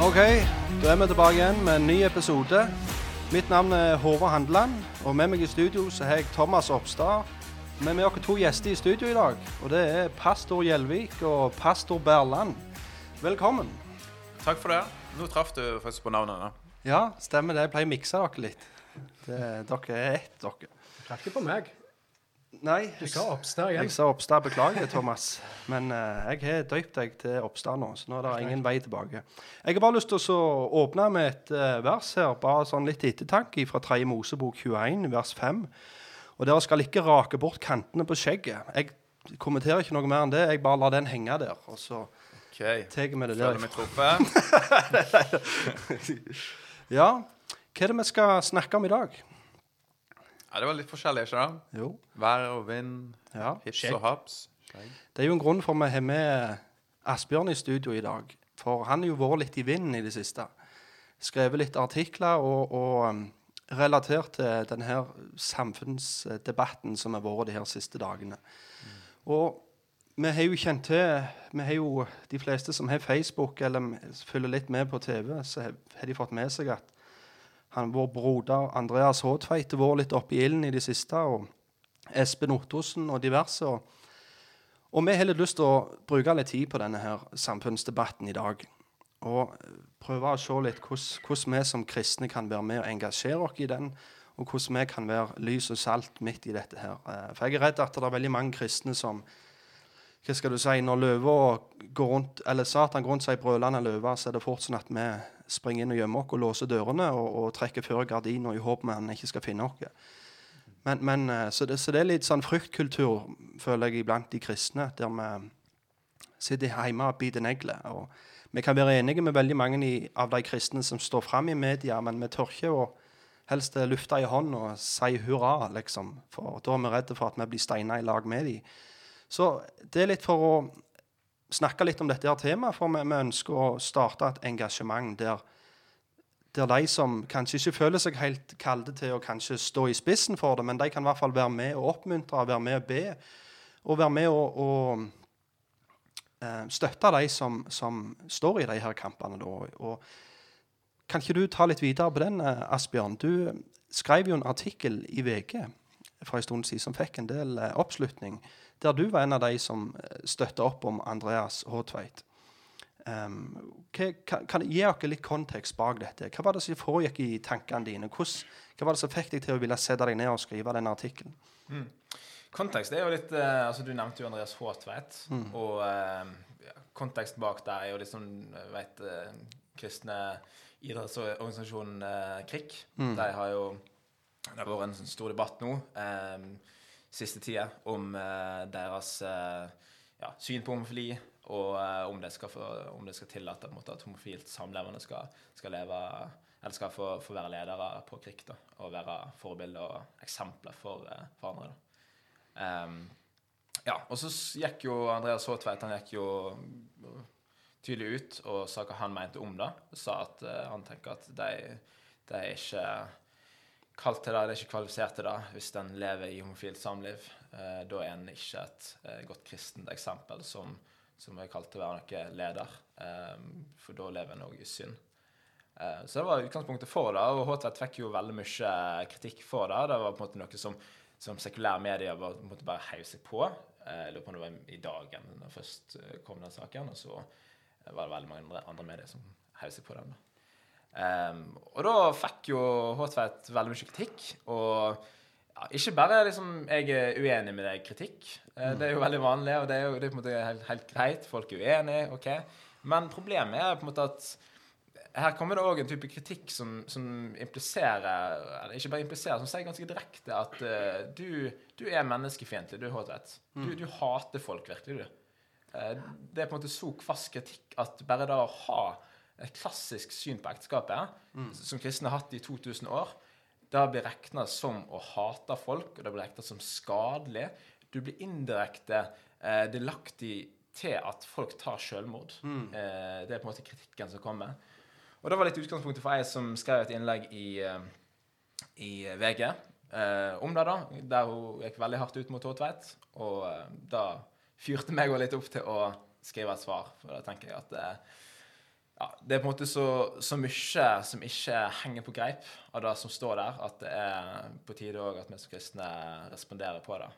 Ok, da er vi tilbake igjen med en ny episode. Mitt navn er Håvard Handeland, og med meg i studio så har jeg Thomas Oppstad. Vi er med to gjester i studio i dag, og det er pastor Gjelvik og pastor Berland. Velkommen. Takk for det. Nå traff du faktisk på navnet. da. Ja, stemmer det. Jeg pleier å mikse dere litt. Det, dere er ett, dere. Takk ikke på meg. Nei, Du sa Oppstad igjen. jeg sa Oppstad. Beklager, Thomas. Men uh, jeg har døypt deg til Oppstad nå, så nå er det ingen vei tilbake. Jeg har bare lyst til å åpne med et uh, vers her, bare sånn litt ettertanke fra 3. Mosebok 21, vers 5. Og dere skal ikke rake bort kantene på skjegget. Jeg kommenterer ikke noe mer enn det. Jeg bare lar den henge der, og så okay. tar vi det Føler meg der. truffet. Ja, hva er det vi skal snakke om i dag? Ja, det var litt forskjellig, ikke sant? Jo, Vær og vind, ja. hips og haps. Det er jo en grunn for at vi har med Asbjørn i studio i dag. For han har jo vært litt i vinden i det siste. Skrevet litt artikler og, og um, relatert til denne samfunnsdebatten som har vært de her siste dagene. Og vi har jo kjent til vi har jo, De fleste som har Facebook eller følger litt med på TV, så har, har de fått med seg at han, vår broder Andreas Håtveit har vært litt oppe i ilden i det siste. Og Espen Ottosen og diverse. og og vi har litt lyst til å bruke litt tid på denne her samfunnsdebatten i dag. Og prøve å se litt hvordan, vi som kristne kan være med og engasjere oss i den. Og hvordan vi kan være lys og salt midt i dette her. Eh, For jeg er redd at det er veldig mange kristne som hva skal du si, Når løva går rundt, eller Satan går rundt seg brølende løve, så er det fort sånn at vi springer inn og gjemmer oss og låser dørene og, og trekker før gardina i håp om han ikke skal finne oss. Men, men, eh, så, det, så det er litt sånn fryktkultur, føler jeg, iblant de kristne, der vi sitter hjemme og biter negler. Og vi kan være enige med veldig mange i, av de kristne som står fram i media, men vi tør ikke å helst lufte i hånd og si hurra, liksom. For da er vi redde for at vi blir steina i lag med dem. Så det er litt for å snakke litt om dette her temaet, for vi, vi ønsker å starte et engasjement der der de som kanskje ikke føler seg helt kalde til å kanskje stå i spissen for det, men de kan i hvert fall være med og oppmuntre, være med og be, og være med og, og eh, støtte de som, som står i de her kampene. Da. Og kan ikke du ta litt videre på den, eh, Asbjørn? Du skrev jo en artikkel i VG for en stund siden som fikk en del eh, oppslutning, der du var en av de som eh, støtta opp om Andreas Håtveit. Um, hva, kan, kan Gi dere litt kontekst bak dette. Hva var det som foregikk i tankene dine? Hvordan, hva var det som fikk deg til å ville sette deg ned og skrive denne artikkelen? Kontekst er jo litt uh, altså Du nevnte jo Andreas Håtveit. Mm. Og uh, ja, kontekst bak der er jo liksom vet, uh, kristne idrettsorganisasjonen uh, KRIK. Mm. De har jo Det har vært en sånn stor debatt nå eh, siste tida om eh, deres eh, ja, syn på homofili. Og eh, om, det skal skal tillate at homofilt samlevende skal, skal leve eller skal få, få være ledere på krig da, og være forbilder og eksempler for, for andre. Da. Um, ja, og så gikk jo Andreas Håtveit han gikk jo tydelig ut og sa hva han mente om det. Sa at uh, han tenker at de, de er ikke kalt til det, det er ikke kvalifisert til det hvis en lever i homofilt samliv. Eh, da er en ikke et eh, godt kristent eksempel som, som er kalt til å være noe leder. Eh, for da lever en òg i synd. Så det var utgangspunktet for det, og Håtvedt fikk jo veldig mye kritikk for det. Det var på en måte noe som, som sekulære medier på bare heiv seg på. Jeg lurer på om det var i dagen da først kom den saken, og så var det veldig mange andre medier som heiv seg på den. da. Ehm, og da fikk jo Håtveit veldig mye kritikk, og ja, ikke bare liksom jeg er uenig med deg kritikk, Uh, det er jo veldig vanlig, og det er jo det er på en måte helt, helt greit, folk er uenige, ok, men problemet er på en måte at her kommer det òg en type kritikk som, som impliserer Eller ikke bare impliserer, som sier ganske direkte at uh, du, du er menneskefiendtlig, du, Håtvedt. Du, du hater folk virkelig, du. Uh, det er på en måte så kvass kritikk at bare da å ha et klassisk syn på ekteskapet, som kristne har hatt i 2000 år, det blir regna som å hate folk, og det blir regna som skadelig. Du blir indirekte eh, delaktig til at folk tar selvmord. Eh, det er på en måte kritikken som kommer. Og det var litt utgangspunktet for ei som skrev et innlegg i, eh, i VG eh, om det, da, der hun gikk veldig hardt ut mot Tåtveit. Og eh, da fyrte meg òg litt opp til å skrive et svar, for da tenker jeg at eh, ja, det er på en måte så, så mye som ikke henger på greip av det som står der, at det er på tide òg at vi som kristne responderer på det.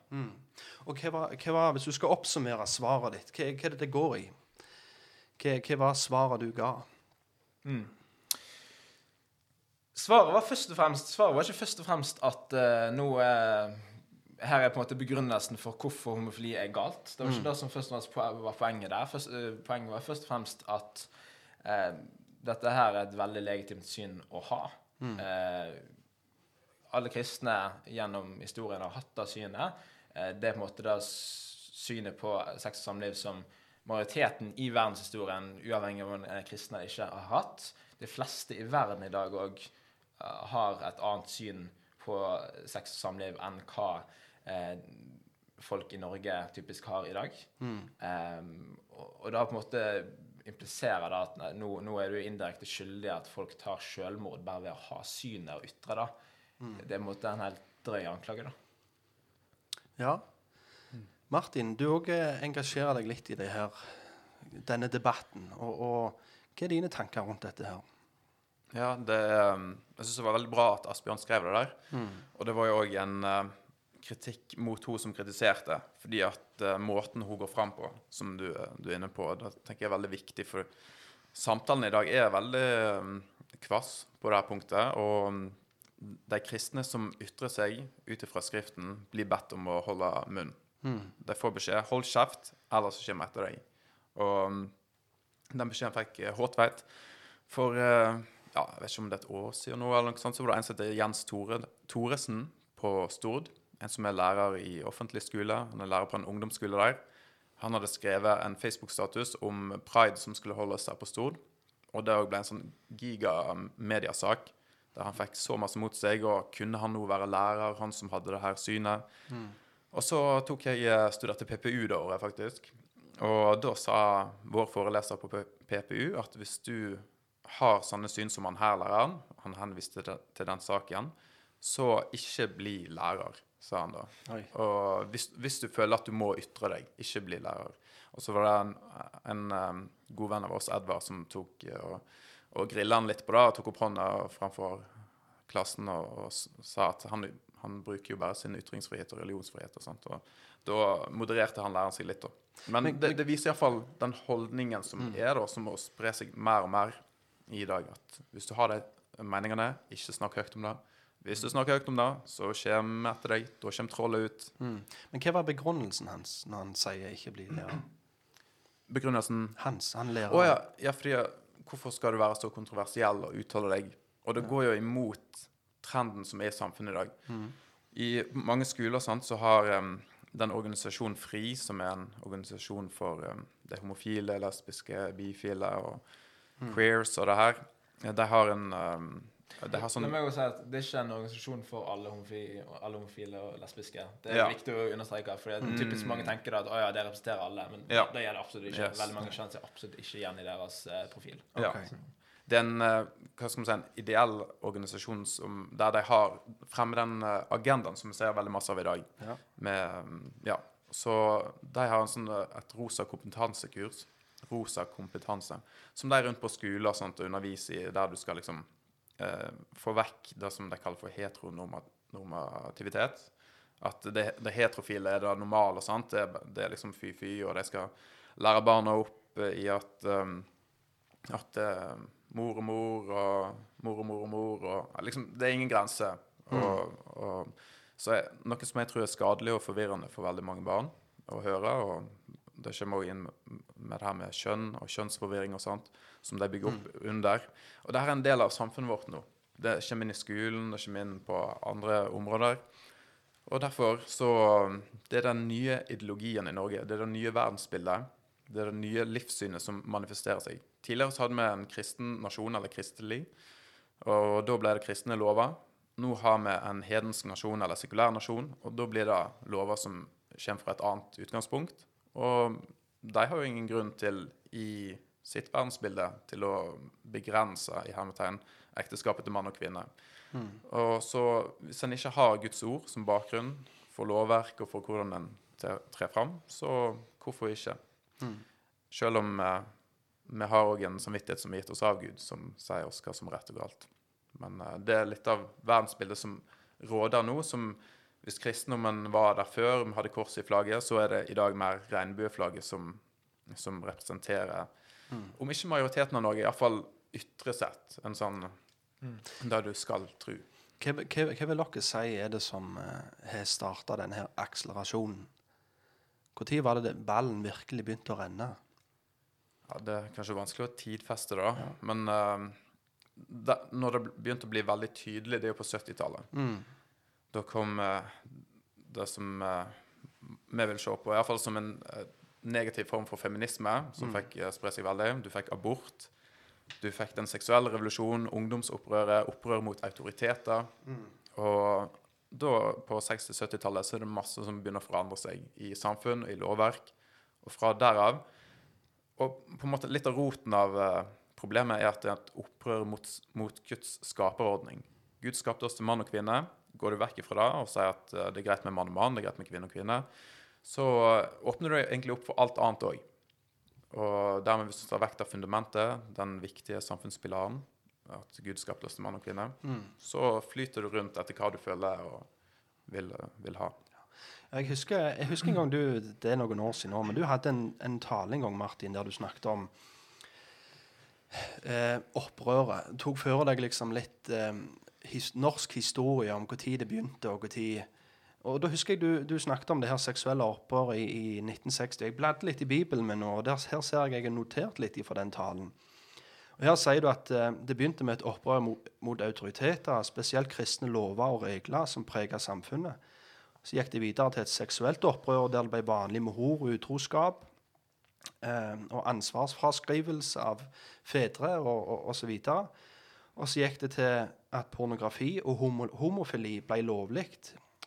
Og hva hva hvis du skal oppsummere svaret ditt, hva, hva er det det går i? Hva, hva var svaret du ga? Svaret var først og fremst Svaret var ikke først og fremst at uh, nå er Her er på en måte begrunnelsen for hvorfor homofili er galt. Det var ikke det som først og fremst var poenget der. Først, uh, poenget var først og fremst at eh, dette her er et veldig legitimt syn å ha. Eh, alle kristne gjennom historien har hatt det synet. Eh, det er på en måte det synet på sex og samliv som majoriteten i verdenshistorien, uavhengig av om en er kristen eller ikke, har hatt. De fleste i verden i dag òg har et annet syn på sex og samliv enn hva eh, folk i Norge typisk har i dag. Em, og, og har på en måte impliserer da at nå, nå er du indirekte skyldig at folk tar selvmord bare ved å ha synet og ytre det. Det er på en helt drøy anklage, da. Ja. Martin, du òg engasjerer deg litt i det her, denne debatten. Og, og hva er dine tanker rundt dette her? Ja, det, um, jeg syns det var veldig bra at Asbjørn skrev det der. Og det var jo òg en uh, kritikk mot hun som kritiserte, fordi at uh, måten hun går fram på, som du, du er inne på, det tenker jeg er veldig viktig. For samtalen i dag er veldig um, kvass på det punktet. Og um, de kristne som ytrer seg ut ifra Skriften, blir bedt om å holde munn. De får beskjed 'hold kjeft, ellers kommer jeg etter deg'. Og um, den beskjeden fikk eh, Håtveit. For eh, ja, jeg vet ikke om det er et år siden nå, eller noe sånt, så var det en som het Jens Tore, Thoresen på Stord. En som er lærer i offentlig skole. Han er lærer på en ungdomsskole der. Han hadde skrevet en Facebook-status om pride som skulle holdes her på Stord. Og det ble en sånn gigamediasak der han fikk så masse mot seg. Og kunne han nå være lærer, han som hadde det her synet? Og så tok jeg eh, studerte PPU det året, faktisk. Og da sa vår foreleser på PPU at hvis du har sånne syn som han her læreren, han henviste til den saken, så ikke bli lærer, sa han da. Oi. Og hvis, hvis du føler at du må ytre deg, ikke bli lærer. Og så var det en, en um, god venn av oss, Edvard, som tok eh, og, og grilla han litt på det, og tok opp hånda framfor klassen og, og sa at han, han bruker jo bare sin ytringsfrihet og religionsfrihet og sånt. Og da modererte han læreren seg litt, da. Men, Men- det, det viser iallfall den holdningen som er, da, som må spre seg mer og mer i dag. At hvis du har de meningene, ikke snakk høyt om det. Hvis du snakker høyt om det, så kommer etter deg. Da kommer trollet ut. Mm. Men hva var begrunnelsen hans når han sier 'ikke bli lærer'? Begrunnelsen Hans, han lærer. Å ja, ja, fordi Hvorfor skal du være så kontroversiell og uttale deg? Og det går jo imot trenden som er i samfunnet i dag. I mange skoler sant, så har um, den organisasjonen FRI, som er en organisasjon for um, de homofile, lesbiske, bifile og queers og det her, de har en, em, Det har sånn jo si at Det er ikke en organisasjon for alle, homofi, alle homofile og lesbiske. Det er Ja. viktig å understreke. For det er typisk mange tenker at å ja, det representerer alle. Men Ja. det gjør det absolutt ikke. Yes. Veldig mange kjenner seg absolutt ikke igjen i deres eh, profil. Ja. Det er en, eh, hva skal man si, en ideell organisasjon som, der de har fremmet den eh, agendaen som vi ser veldig masse av i dag. Ja. Med, mm, ja. Så de har en sånn, eh, et rosa kompetansekurs. Rosa kompetanse. Som de rundt på skoler og underviser i, der du skal liksom få vekk det som de kaller for heteronormativitet. At det, det heterofile er det normale. sant? Det, det er liksom fy-fy, og de skal lære barna opp eh, i at um, at eh, mor og mor og mor og mor og mor og liksom, Det er ingen grense. Og, og, så er, noe som jeg tror er skadelig og forvirrende for veldig mange barn å høre. og Det kommer også inn med, det her med kjønn og kjønnsforvirring og sånt, som de bygger opp under. Og dette er en del av samfunnet vårt nå. Det kommer inn i skolen, det kommer inn på andre områder. Og derfor så Det er den nye ideologien i Norge. Det er det nye verdensbildet. Det er det nye livssynet som manifesterer seg. Tidligere så hadde vi en kristen nasjon, eller kristelig, og da ble det kristne lover. Nå har vi en hedensk nasjon, eller sekulær nasjon, og da blir det lover som kommer fra et annet utgangspunkt. Og de har jo ingen grunn til, i sitt verdensbilde, til å begrense i hermetegn ekteskapet til mann og kvinne. Og så Hvis en ikke har Guds ord som bakgrunn for lovverk og for hvordan en trer fram, så hvorfor ikke? Selv om eh, vi har òg en samvittighet som er gitt oss av Gud, som sier oss hva som er rett og galt. Men eh, det er litt av verdensbildet som råder nå. som Hvis kristendommen var der før, hadde kors i flagget, så er det i dag mer regnbueflagget som, som representerer Om ikke majoriteten av Norge, iallfall ytre sett. En sånn Det du skal tro. Hva, hva, hva vil dere si er det som eh, har starta denne her akselerasjonen? Når var det det ballen virkelig begynte å renne? Ja, Det er kanskje vanskelig å tidfeste da. da. Men uh, da, når det begynte å bli veldig tydelig, det er jo på 70-tallet. Da kom det som eh, vi vil se på, iallfall som en eh, negativ form for feminisme, som fikk eh, spre seg veldig. Du fikk abort. Du fikk den seksuelle revolusjonen, ungdomsopprøret, opprør mot autoriteter. Og da, på 60-70-tallet, så er det masse som begynner å forandre seg i samfunn og i lovverk. Og fra derav og på en måte litt av roten av problemet er at det er et opprør mot, mot Guds skaperordning. Gud skapte oss til mann og kvinne. Går du vekk ifra det og sier at eh, det er greit med mann og mann, det er greit med kvinne og kvinne, så eh, åpner du egentlig opp for alt annet òg. Og dermed, hvis du tar vekk det fundamentet, den viktige samfunnspilaren, at Gud skapte oss til mann og kvinne, så flyter du rundt etter hva du føler og vil, vil ha. Jeg husker, jeg husker en gang du, Det er noen år siden nå, men du hadde en, en tale en gang, Martin, der du snakket om eh, opprøret. Tok for deg liksom litt eh, his, norsk historie om når det begynte, og tid. Og da husker jeg du, du snakket om det her seksuelle opprøret i, i 1960. Jeg bladde litt i Bibelen min og der, her ser jeg jeg har notert litt fra den talen. Og Her sier du at eh, det begynte med et opprør mot, mot autoriteter, spesielt kristne lover og regler som preget samfunnet. Så gikk det videre til et seksuelt opprør der det ble vanlig med hor og utroskap. Eh, og ansvarsfraskrivelse av fedre og, og, og videre. Og så gikk det til at pornografi og homo, homofili ble lovlig.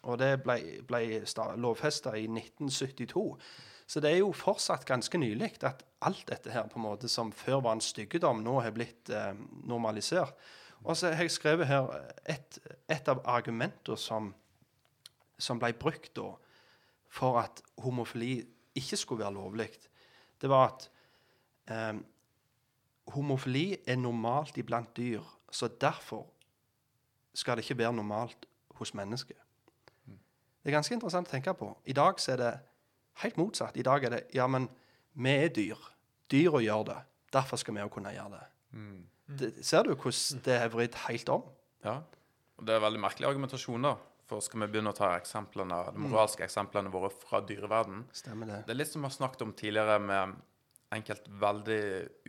Og det ble, ble lovfesta i 1972. Så det er jo fortsatt ganske nylig at alt dette her på en måte som før var en styggedom, nå har blitt eh, normalisert. Og så har jeg skrevet her et, et av argumentene som som ble brukt da for at homofili ikke skulle være lovlig, det var at eh, homofili er normalt iblant dyr, så derfor skal det ikke være normalt hos mennesker. Det er ganske interessant å tenke på. I dag så er det helt motsatt. I dag er det ja, men vi er dyr. Dyra gjør det. Derfor skal vi òg kunne gjøre det. det. Ser du hvordan det er vridd helt om? Ja, og det er veldig merkelig argumentasjon da. For skal vi begynne å ta eksemplene, de moralske eksemplene våre fra dyreverden Stemmer det. Det er litt som vi har snakket om tidligere med enkelt veldig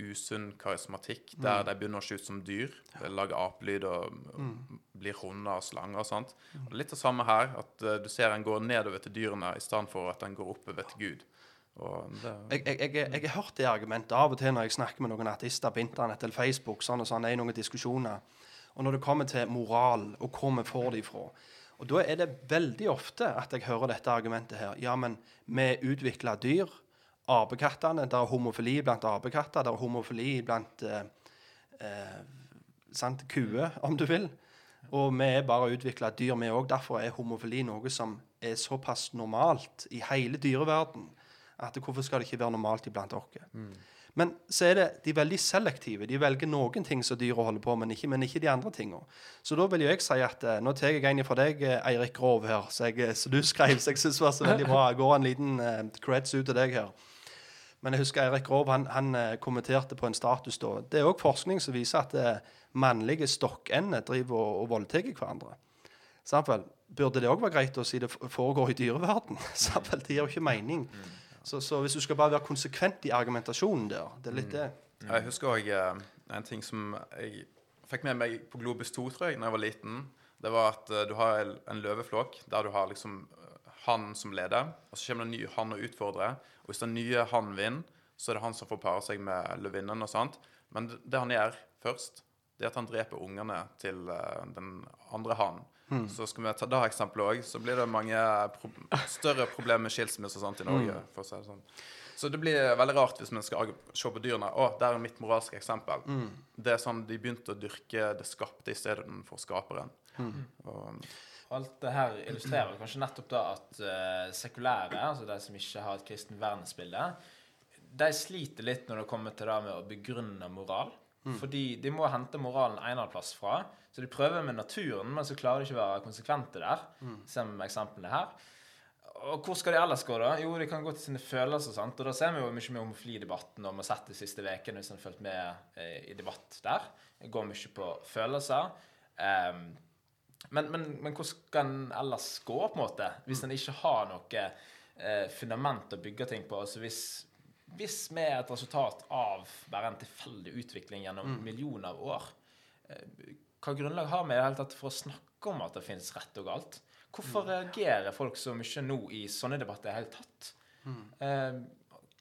usunn karismatikk, der de begynner å se ut som dyr. Ja. lager apelyd og, og blir hunder og slanger og sånt. Og det er litt det samme her, at uh, du ser en går nedover til dyrene i stedet for at den går oppover til Gud. Og det, Jeg, jeg, jeg, jeg har hørt det argumentet av og til når jeg snakker med noen ateister på internett eller Facebook. sånn og sånn, er i noen diskusjoner. og når det kommer til moral, og hvor vi får det ifra. Og Da er det veldig ofte at jeg hører dette argumentet her. Ja, men vi utvikla dyr. Apekattene. Det er homofili blant apekatter. Det er homofili blant eh, eh, sant, kuer, om du vil. Og vi er bare utvikla dyr, vi òg. Derfor er homofili noe som er såpass normalt i hele dyreverden at hvorfor skal det ikke være normalt iblant oss? Men så er det, de er veldig selektive. De velger noen ting som dyra holder på med, men men ikke de andre tingene. Så da vil jeg si at eh, Nå tar jeg en fra deg, eh, Eirik Grov, her, så, jeg, eh, så du skrev, så jeg syns var så veldig bra. Jeg går en liten uh, creds ut til deg her. Men jeg husker Eirik Grov han, han eh, kommenterte på en status da. Det er òg forskning som viser at eh, mannlige stokkender driver og, og voldtar hverandre. Samtidig. Burde det òg være greit å si det foregår i dyreverden? Samtidig. Det gir jo ikke mening. Så, så hvis du skal bare være konsekvent i argumentasjonen der, det er litt det. Jeg husker òg en ting som jeg fikk med meg på Globus 2, tror jeg, da jeg var liten. Det var at eh, du har en- løveflokk der du har liksom eh, han som leder, og så kommer det en ny han og utfordrer. Og hvis den nye han vinner, så er det han som får pare seg med løvinnen og sånt. Men det, han gjør først, det er at han dreper ungene til eh, den andre hannen. Så skal vi ta det eksempelet òg, så blir det mange pro større problemer med skilsmisse og sånt i Norge. for å si det sånn. Så det blir veldig rart hvis man skal se på dyrene. Å, der er mitt moralske eksempel. Det er sånn de begynte å dyrke det skapte istedenfor skaperen. Og, Alt det her illustrerer kanskje nettopp da at uh, sekulære, altså de som ikke har et kristen verdensbilde, de sliter litt når det kommer til det med å begrunne moral. Fordi de må hente moralen en annen plass fra. Så de prøver med naturen, men så klarer de ikke å være konsekvente der. Som eksemplene her. Og hvor skal de ellers gå, da? Jo, de kan gå til sine følelser. sant? Og da ser vi jo mye med homofilidebatten og vi har sett de siste ukene hvis en har fulgt med eh, i debatt der. Det går mye på følelser. Ehm, men, men, men hvordan skal en ellers gå, på en måte? Hvis en ikke har noe eh, fundament å bygge ting på? Altså hvis, hvis vi er et resultat av bare en tilfeldig utvikling gjennom millioner av år, eh, hva grunnlag har vi i det hele tatt for å snakke om at det finnes rett og galt? Hvorfor reagerer folk så mye nå i sånne debatter i det hele tatt? Eh,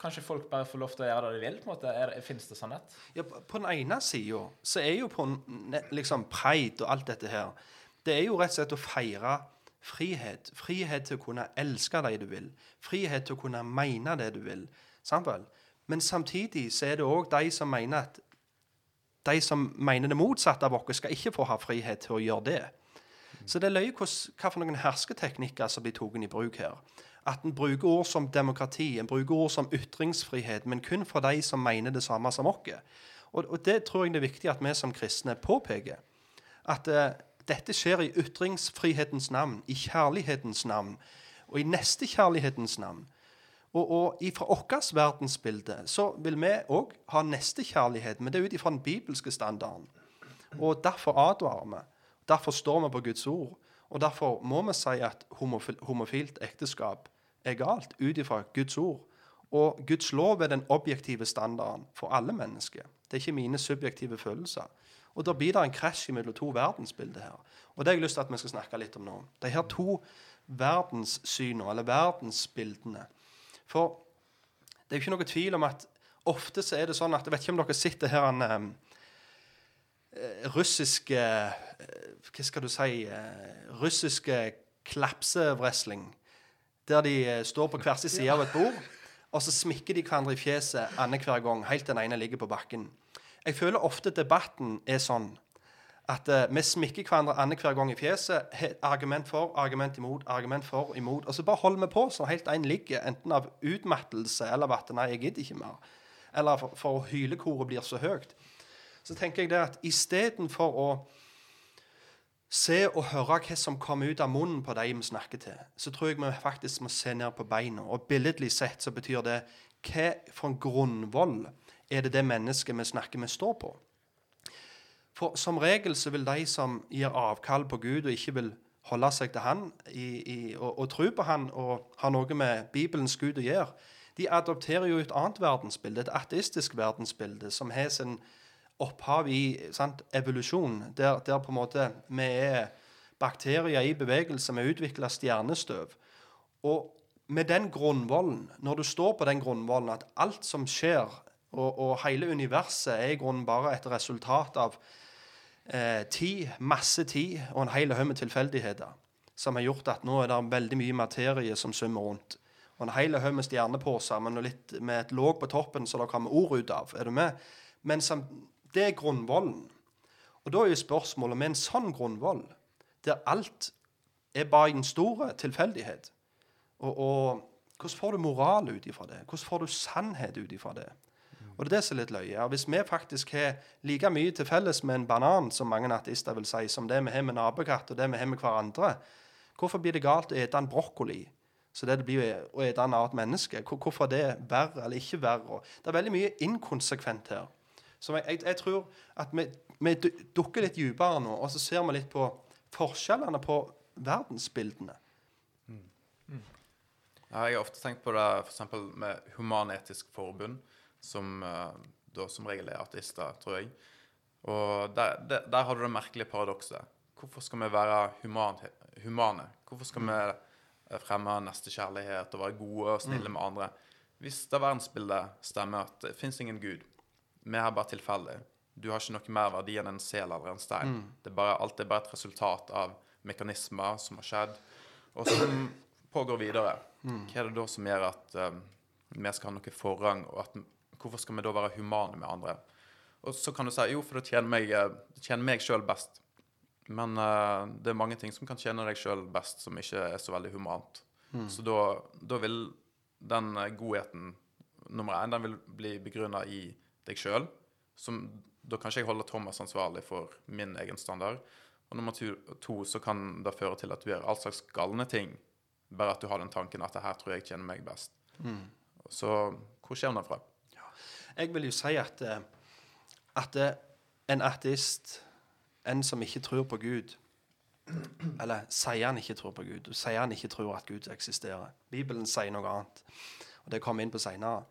kanskje folk bare får lov til å gjøre det de vil? på en måte? Er det, Finnes det sannhet? Ja, på på den ene sida så er jo på liksom pride og alt dette her Det er jo rett og slett å feire frihet. Frihet til å kunne elske de du vil. Frihet til å kunne mene det du vil. Sant? Men samtidig så er det òg de som mener at de som mener det motsatte av oss, skal ikke få ha frihet til å gjøre det. Så det er løye noen hersketeknikker som blir tatt i bruk her. At en bruker ord som demokrati, en bruker ord som ytringsfrihet, men kun for de som mener det samme som oss. Og, og det tror jeg det er viktig at vi som kristne påpeker. At eh, dette skjer i ytringsfrihetens navn, i kjærlighetens navn, og i nestekjærlighetens navn. Og, og fra vårt verdensbilde så vil vi òg ha nestekjærlighet, men det er ut ifra den bibelske standarden. Og derfor advarer vi. Derfor står vi på Guds ord. Og derfor må vi si at homofil, homofilt ekteskap er galt ut ifra Guds ord. Og Guds lov er den objektive standarden for alle mennesker. Det er ikke mine subjektive følelser. Og da blir det en krasj mellom to verdensbilder her. Og det har jeg lyst til at vi skal snakke litt om nå. De her to verdenssynene, eller verdensbildene. For det er jo ikke noe tvil om at ofte så er det sånn at Jeg vet ikke om dere sitter her en eh, russiske eh, Hva skal du si eh, Russiske klapsewrestling. Der de står på hver sin side av et bord, og så smikker de hverandre i fjeset annenhver gang, helt den ene ligger på bakken. Jeg føler ofte debatten er sånn at uh, vi smikker hverandre annenhver gang i fjeset. Argument for, argument imot, argument for, imot. Og så bare holder vi på sånn helt en ligger, enten av utmattelse eller at nei, jeg gidder ikke mer. Eller for, for hylekoret blir så høyt. Så tenker jeg det at istedenfor å se og høre hva som kommer ut av munnen på de vi snakker til, så tror jeg vi faktisk må se ned på beina. Og billedlig sett så betyr det hva for en grunnvoll er det det mennesket vi snakker med, står på? For som regel så vil de som gir avkall på Gud og ikke vil holde seg til Han i, i, og, og tro på Han og har noe med Bibelens Gud å gjøre, de adopterer jo et annet verdensbilde, et ateistisk verdensbilde, som har sin opphav i sant, evolusjon, der, der på en måte vi er bakterier i bevegelse, vi utvikler stjernestøv. Og med den grunnvollen, når du står på den grunnvollen at alt som skjer, og, og hele universet er i grunnen bare et resultat av eh, tid, masse tid og en hel haug med tilfeldigheter som har gjort at nå er det veldig mye materie som svømmer rundt. Og en hel haug med stjernepåser men litt med et låg på toppen så det kommer ord ut av. Er du med? Men det er grunnvollen. Og da er jo spørsmålet med en sånn grunnvoll, der alt er bare en stor tilfeldighet og, og hvordan får du moral ut ifra det? Hvordan får du sannhet ut ifra det? Og det er det som er litt løye. Hvis vi faktisk har like mye til felles med en banan, som mange ateister vil si, som det vi har med nabokatt og det vi har med hverandre, hvorfor blir det galt å ete en brokkoli? Så det det blir å ete en annet menneske. Hvorfor Hvorfor er det verre eller ikke verre? Det er veldig mye inkonsekvent her. Så jeg, jeg, jeg tror at vi, vi dukker litt dypere nå, og så ser vi litt på forskjellene på verdensbildene. Ja, jeg har ofte tenkt på det f.eks. med Human-Etisk Forbund, som eh, da som regel er ateister, tror jeg. Og der, der, der har du det merkelige paradokset. Hvorfor skal vi være human, humane? Hvorfor skal vi eh, fremme nestekjærlighet og være gode og snille med andre? Hvis det verdensbildet stemmer at det fins ingen gud, vi er bare tilfeldig, du har ikke noe mer verdi enn en sel eller en stein. Det er bare, alt er bare et resultat av mekanismer som har skjedd, og som pågår videre. Hva er det da som gjør at um, vi skal ha noe forrang, og at, hvorfor skal vi da være humane med andre? Og så kan du si jo, for det tjener meg, eh, det tjener meg sjøl best. Men uh, det er mange ting som kan tjene deg sjøl best, som ikke er så veldig humant. Så da, da vil den eh, godheten nummer én, den vil bli begrunna i deg sjøl. Da kan ikke jeg holde Thomas ansvarlig for min egen standard. Og nummer to, to så kan det føre til at du gjør all slags galne ting. Bare at du har den tanken at det her tror jeg tjener meg best. Så hvor kommer den fra? Jeg vil jo si at, eh, at eh, en ateist, en som ikke tror på Gud Eller sier han ikke tror på Gud, sier han ikke tror at Gud eksisterer. Bibelen sier noe annet, og det kommer vi inn på seinere.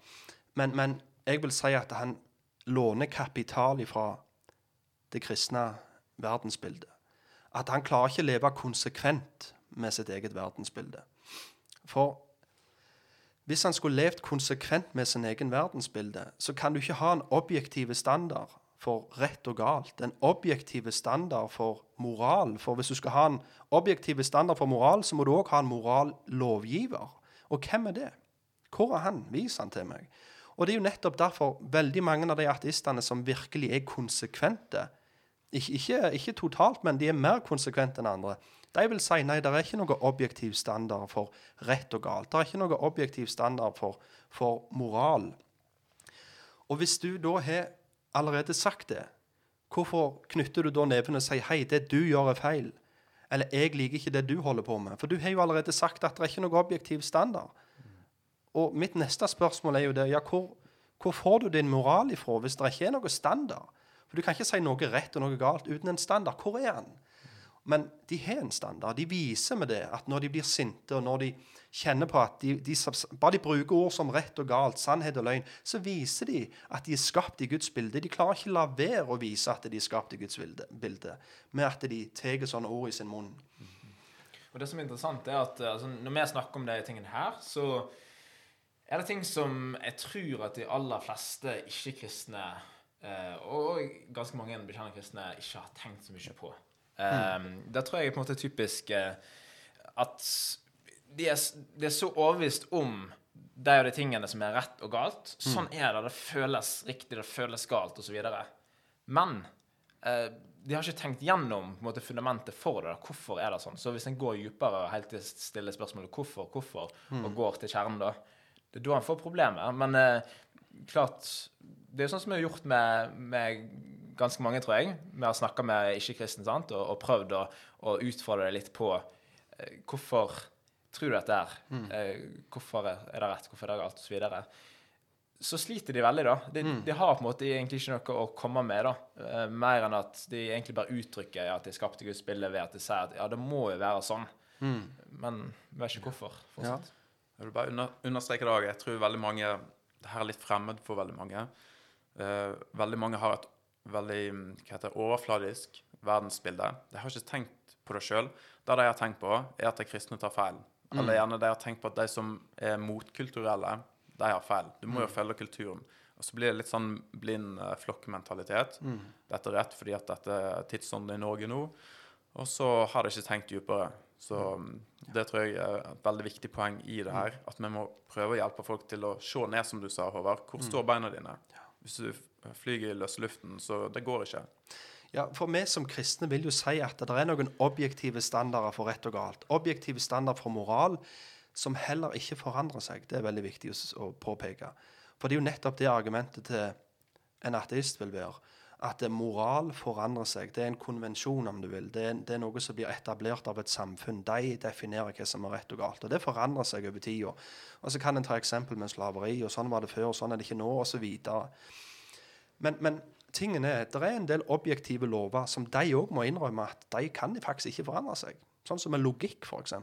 Men, men jeg vil si at han låner kapital ifra det kristne verdensbildet. At han klarer ikke å leve konsekvent med sitt eget verdensbilde. For hvis han skulle levd konsekvent med sin egen verdensbilde, så kan du ikke ha en objektiv standard for rett og galt. En objektiv standard for moral. For hvis du skal ha en objektiv standard for moral, så må du òg ha en morallovgiver. Og hvem er det? Hvor er han? Vis han til meg. Og det er jo nettopp derfor veldig mange av de ateistene som virkelig er konsekvente, ikke, ikke, ikke totalt, men de er mer konsekvente enn andre, de vil si nei, det er ikke noe objektiv standard for rett og galt. Det er ikke noe objektiv standard for, for moral. Og hvis du da har allerede sagt det, hvorfor knytter du da neven og sier hei, det du gjør er feil? Eller jeg liker ikke det du holder på med. For du har jo allerede sagt at det er ikke noe objektiv standard. Og mitt neste spørsmål er jo det, ja, hvor, hvor får du din moral ifra hvis det ikke er noe standard? For du kan ikke si noe rett og noe galt uten en standard. Hvor er den? Men de har en standard. De viser med det at når de blir sinte, og når de kjenner på at de, de, bare de bruker ord som rett og galt, sannhet og løgn, så viser de at de er skapt i Guds bilde. De klarer ikke la være å vise at de er skapt i Guds bilde, med at de tar sånne ord i sin munn. Og det som er interessant, er at altså, når vi snakker om de tingene her, så er det ting som jeg tror at de aller fleste ikke-kristne, eh, og ganske mange bekjennende kristne, ikke har tenkt så mye på. Um, Der tror jeg på en måte er typisk eh, at de er, de er så overbevist om de og de tingene som er rett og galt. Sånn er det. Det føles riktig, det føles galt, osv. Men eh, de har ikke tenkt gjennom på en måte, fundamentet for det. da. Hvorfor er det sånn? Så hvis en går dypere og helt til stiller spørsmålet hvorfor, hvorfor, og går til kjernen, da, det er da en får problemer. Men eh, klart Det er jo sånn som vi har gjort med, med ganske mange, tror jeg. Vi har snakka med ikke-kristne og, og prøvd å, å utfordre det litt på eh, hvorfor tror du dette er? Eh, hvorfor er det rett? Hvorfor er det galt? Og så videre. Så sliter de veldig, da. De, de har på en måte egentlig ikke noe å komme med, da. Eh, mer enn at de egentlig bare uttrykker at de skapte Guds bilde ved at de sier at ja, det må jo være sånn. Men vi vet ikke hvorfor. fortsatt. Jeg vil bare under, understreke det òg. Jeg tror veldig mange her er litt fremmed for veldig mange. Uh, veldig mange har et veldig mm, hva heter, overfladisk verdensbilde. De har ikke tenkt på det sjøl. Det de har tenkt på, er at de kristne tar feil. Eller gjerne de har tenkt på at de som er motkulturelle, de har feil. Du må jo følge kulturen. Og så blir det litt sånn blind uh, flokkmentalitet. Dette er rett fordi at dette er tidsånden i Norge nå. Og så har de ikke tenkt dypere. Så mm, det tror jeg er et veldig viktig poeng i det her. At vi må prøve å hjelpe folk til å se ned, som du sa, Håvard. Hvor står beina dine? Hvis du f- flyger i løse luften, så det går ikke. Ja, For vi som kristne vil jo si at det er noen objektive standarder for rett og galt. Objektive standarder for moral som heller ikke forandrer seg. Det er veldig viktig å påpeke. For det er jo nettopp det argumentet til en ateist vil være. At moral forandrer seg. Det er en konvensjon, om du vil. Det er, det er noe som blir etablert av et samfunn. De definerer hva som er rett og galt. Og det forandrer seg over tida. Og så kan en ta eksempel med slaveri, og sånn var det før, og sånn er det ikke nå, osv. Men, men tingen er, det er en del objektive lover som de òg må innrømme at de kan faktisk ikke forandre seg. Sånn som med logikk, f.eks.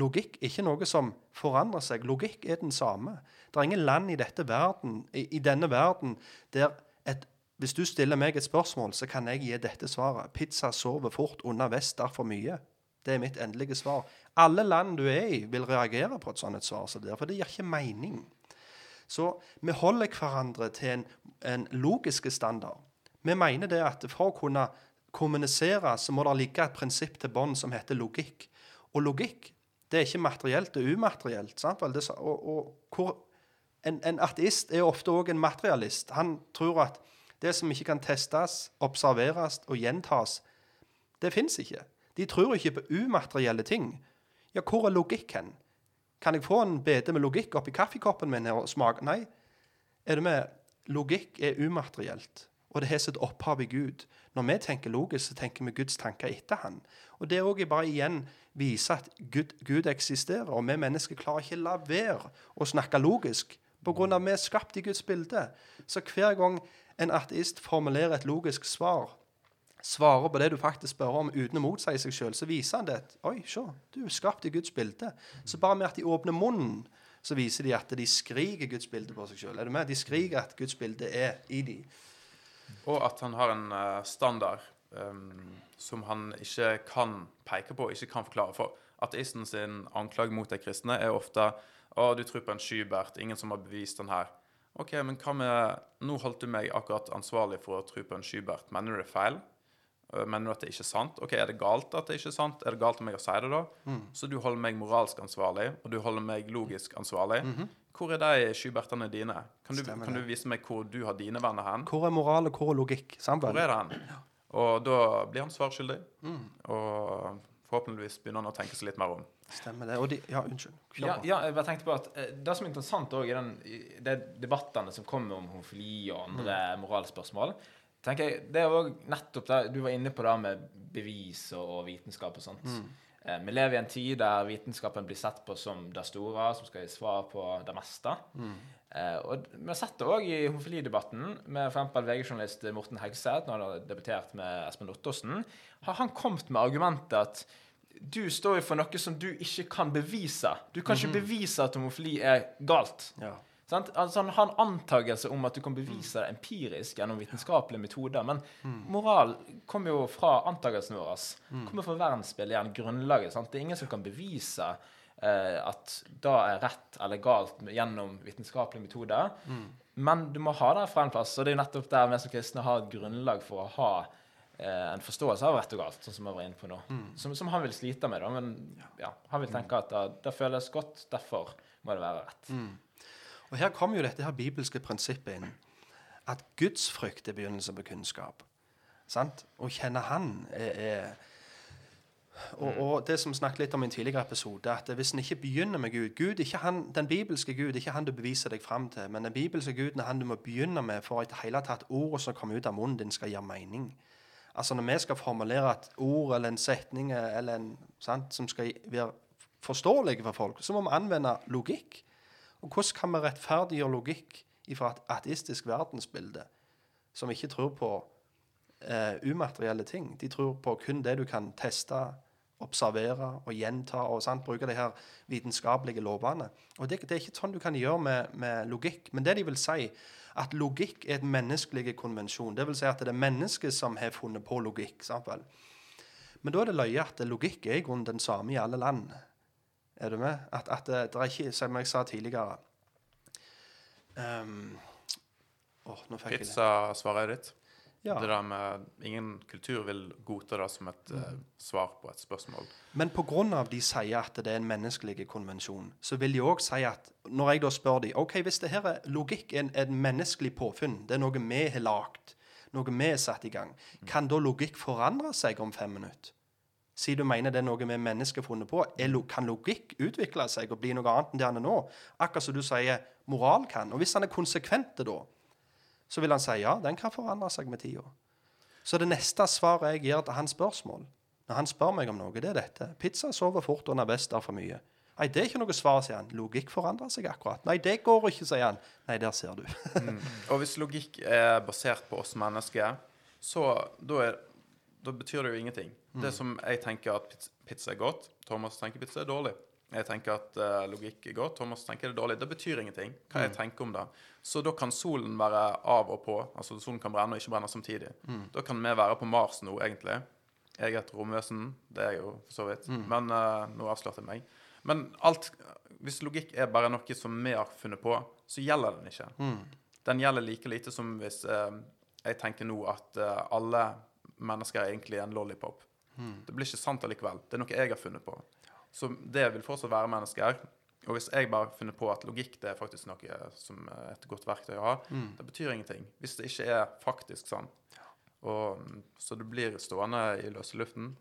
Logikk er ikke noe som forandrer seg. Logikk er den samme. Det er ingen land i, dette verden, i, i denne verden der hvis du stiller meg et spørsmål, så kan jeg gi dette svaret. Pizza sover fort under vest, derfor mye. Det er mitt endelige svar. Alle land du er i, vil reagere på et sånt et svar som det, for det gir ikke mening. Så vi holder hverandre til en, en logisk standard. Vi mener det at for å kunne kommunisere, så må det ligge et prinsipp til bånd som heter logikk. Og logikk det er ikke materielt, det er umaterielt. Sant? og, og hvor, en, en ateist er ofte òg en materialist. Han tror at det som ikke kan testes, observeres og gjentas, det fins ikke. De tror ikke på umaterielle ting. Ja, hvor er logikk hen? Kan jeg få en bete med logikk oppi kaffekoppen min her og smake? Nei. Er det med? Logikk er umaterielt, og det har sitt opphav i Gud. Når vi tenker logisk, så tenker vi Guds tanker etter Han. Og det òg bare igjen vise at Gud, Gud eksisterer, og vi mennesker klarer ikke la være å snakke logisk pga. at vi er skapt i Guds bilde. Så hver gang en ateist formulerer et logisk svar, svarer på det du faktisk spør om uten å motsi seg sjøl, så viser han det. Oi, se, du er skapt i Guds bilde. Så bare med at de åpner munnen, så viser de at de skriker Guds bilde på seg sjøl. Er du med? De skriker at Guds bilde er i de. Og at han har en eh, standard um, som han ikke kan peke på, ikke kan forklare. For ateisten sin anklage mot de kristne er ofte å, du tror på en skybert, ingen som har bevist den her. OK, men hva med Nå holdt du meg akkurat ansvarlig for å tro på en skybert. Mener du det er feil? Eh, Mener du at det ikke er sant? Ok, Er det galt at det ikke er sant? Er det galt om jeg å si det, da? Så du holder meg moralsk ansvarlig, og du holder meg logisk ansvarlig. Hvor er de skybertene dine? Kan du, kan du vise meg hvor du har dine venner hen? Hvor er moral, og hvor er logikk? Sammen. Hvor er det hen? Og da blir han svarskyldig. Og forhåpentligvis begynner han å tenke seg litt mer om. Stemmer det. Og de, ja, unnskyld. Ja, ja, jeg bare tenkte på at eh, Det som er interessant også i den, i de debattene som kommer om homofili og andre moralspørsmål tenker jeg, Det er òg nettopp det Du var inne på det med bevis og, og vitenskap og sånt. Eh, vi lever i en tid der vitenskapen blir sett på som det store, som skal gi svar på det meste. Eh, og Vi har sett det òg i homofilidebatten med f.eks. VG-journalist Morten Hegseth, når han har debattert med Espen Ottersen. Har han kommet med argumentet at du står for noe som du ikke kan bevise. Du kan ikke bevise at homofili er galt. Ja. Sant? Altså, han har en antagelse om at du kan bevise det empirisk gjennom vitenskapelige metoder. Men moral kommer jo fra antakelsen vår. Kommer fra verdensbildet, grunnlaget. Sant? Det er ingen som kan bevise eh, at det er rett eller galt gjennom vitenskapelige metoder. Men du må ha det fra en plass. Og det er jo nettopp der vi som kristne har et grunnlag for å ha eh, en forståelse av rett og galt, sånn som vi var inne på nå. Som, som han vil slite med. Da. Men ja, han vil tenke at det, det føles godt, derfor må det være rett. Og her kommer jo dette her bibelske prinsippet inn. At Guds frykt er begynnelsen på kunnskap. Sant? Å kjenne Han er, er og, og det som snakket litt om i en tidligere episode, at hvis en ikke begynner med Gud, Gud ikke han, Den bibelske Gud er ikke han du beviser deg fram til, men den bibelske Guden er han du må begynne med for at hele tatt ordet som kommer ut av munnen din, skal gjøre mening. Altså Når vi skal formulere et ord eller en setning eller en, sant, som skal være forståelig for folk, så må vi anvende logikk. Og hvordan kan vi rettferdiggjøre logikk fra et ateistisk verdensbilde, som ikke tror på eh, umaterielle ting? De tror på kun det du kan teste, observere og gjenta, og sant, bruke de her vitenskapelige lovene. Og det, det er ikke sånn du kan gjøre med, med logikk. Men det de vil si, at logikk er et menneskelig konvensjon. Det vil si at det er mennesket som har funnet på logikk. sant vel? Men da er det løye at logikk er i grunnen den samme i alle land. Er du med? At, at det, det er ikke, som jeg sa tidligere um, oh, jeg det. Pizza-svaret ditt. Ja. Det der med Ingen kultur vil godta det som et eh, svar på et spørsmål. Men pga. de sier at det er en menneskelig konvensjon, så vil de òg si at når jeg da spør de, ok, hvis det her er logikk, en, en menneskelig påfunn, det er noe vi har lagd, noe vi har satt i gang, kan da logikk forandre seg om fem minutter? Siden du mener det er noe vi mennesker har funnet på, kan logikk utvikle seg og bli noe annet enn det han er nå? Akkurat som du sier moral kan. Og hvis han er konsekvent da, så vil han si ja, den kan forandre seg med tida. Så det neste svaret jeg gir til hans spørsmål, når han spør meg om noe, det er dette. Pizza sover fort under vest er for mye. Nei, det er ikke noe svar, sier han. Logikk forandrer seg akkurat. Nei, det går ikke, sier han. Nei, der ser du. Og hvis logikk er basert på oss mennesker, så da, er, da betyr det jo ingenting. Det som jeg tenker at pizza, pizza er godt, Thomas tenker pizza er dårlig. Jeg tenker at uh, logikk er godt, Thomas tenker det er dårlig. Det betyr ingenting hva jeg tenker om det. Så da kan solen være av og på. Altså solen kan brenne og ikke brenne samtidig. Da kan vi være på Mars nå, egentlig. Jeg er et romvesen. Det er jeg jo for så vidt. Men uh, nå avslørte jeg meg. Men alt Hvis logikk er bare noe som vi har funnet på, så gjelder den ikke. Den gjelder like lite som hvis uh, jeg tenker nå at alle mennesker er egentlig en lollipop. Det blir ikke sant allikevel. Det er noe jeg har funnet på. Så det vil fortsatt være mennesker. Og hvis jeg bare finner på at logikk det er faktisk noe som er et godt verktøy å ha, det betyr ingenting. Hvis det ikke er faktisk sånn. Og, mm, så det blir stående i løse luften.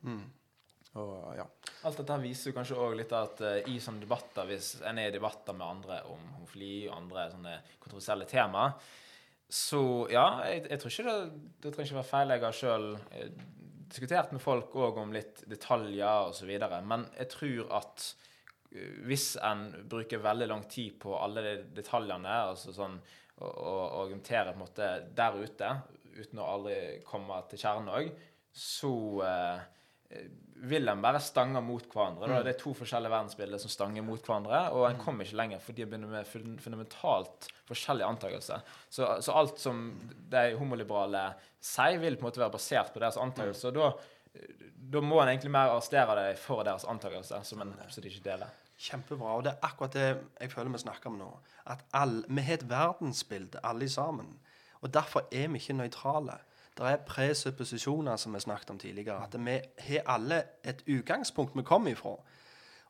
Og ja. Alt dette viser jo kanskje òg litt at uh, i sånne debatter, hvis en er i debatter med andre om homofili og andre sånne kontroversielle tema, så ja, jeg, jeg tror ikke det, det trenger ikke være feil. Jeg har sjøl diskutert med folk òg om litt detaljer osv., men jeg tror at eh, hvis en bruker veldig lang tid på alle de detaljene, altså sånn og, og argumenterer på en måte der ute, uten å aldri komme til kjernen òg, så eh, vil de bare stange mot hverandre. Da. Det er to forskjellige verdensbilder som stanger mot hverandre, og en kommer ikke lenger fordi de begynner med fundamentalt forskjellige antakelser. Så, så alt som de homoliberale sier, vil på en måte være basert på deres antakelser. og Da, da må en egentlig mer arrestere dem for deres antakelser, som en absolutt ikke deler. Kjempebra. Og det er akkurat det jeg føler vi snakker om nå. At all, vi har et verdensbilde, alle sammen. Og derfor er vi ikke nøytrale. Det er presupposisjoner, som vi snakket om tidligere. At vi har alle et utgangspunkt vi kommer ifra.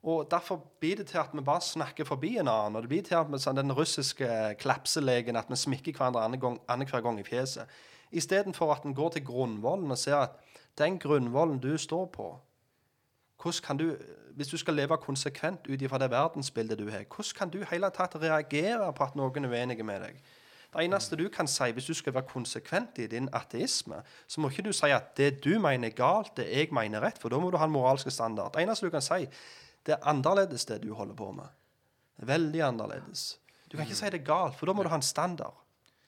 Og Derfor blir det til at vi bare snakker forbi en annen. og det blir til at vi, sånn, Den russiske klapselegen, at vi smikker hverandre annenhver gang, i fjeset. Istedenfor at en går til grunnvollen og ser at den grunnvollen du står på, hvordan kan du, hvis du skal leve konsekvent ut ifra det verdensbildet du har, hvordan kan du hele tatt reagere på at noen er uenig med deg? Det eneste du kan si hvis du skal være konsekvent i din ateisme, så må ikke du si at det du mener er galt, det jeg mener er rett, for da må du ha en moralsk standard. Det eneste du kan si, det er annerledes det du holder på med. Veldig annerledes. Du kan ikke si det er galt, for da må du ha en standard.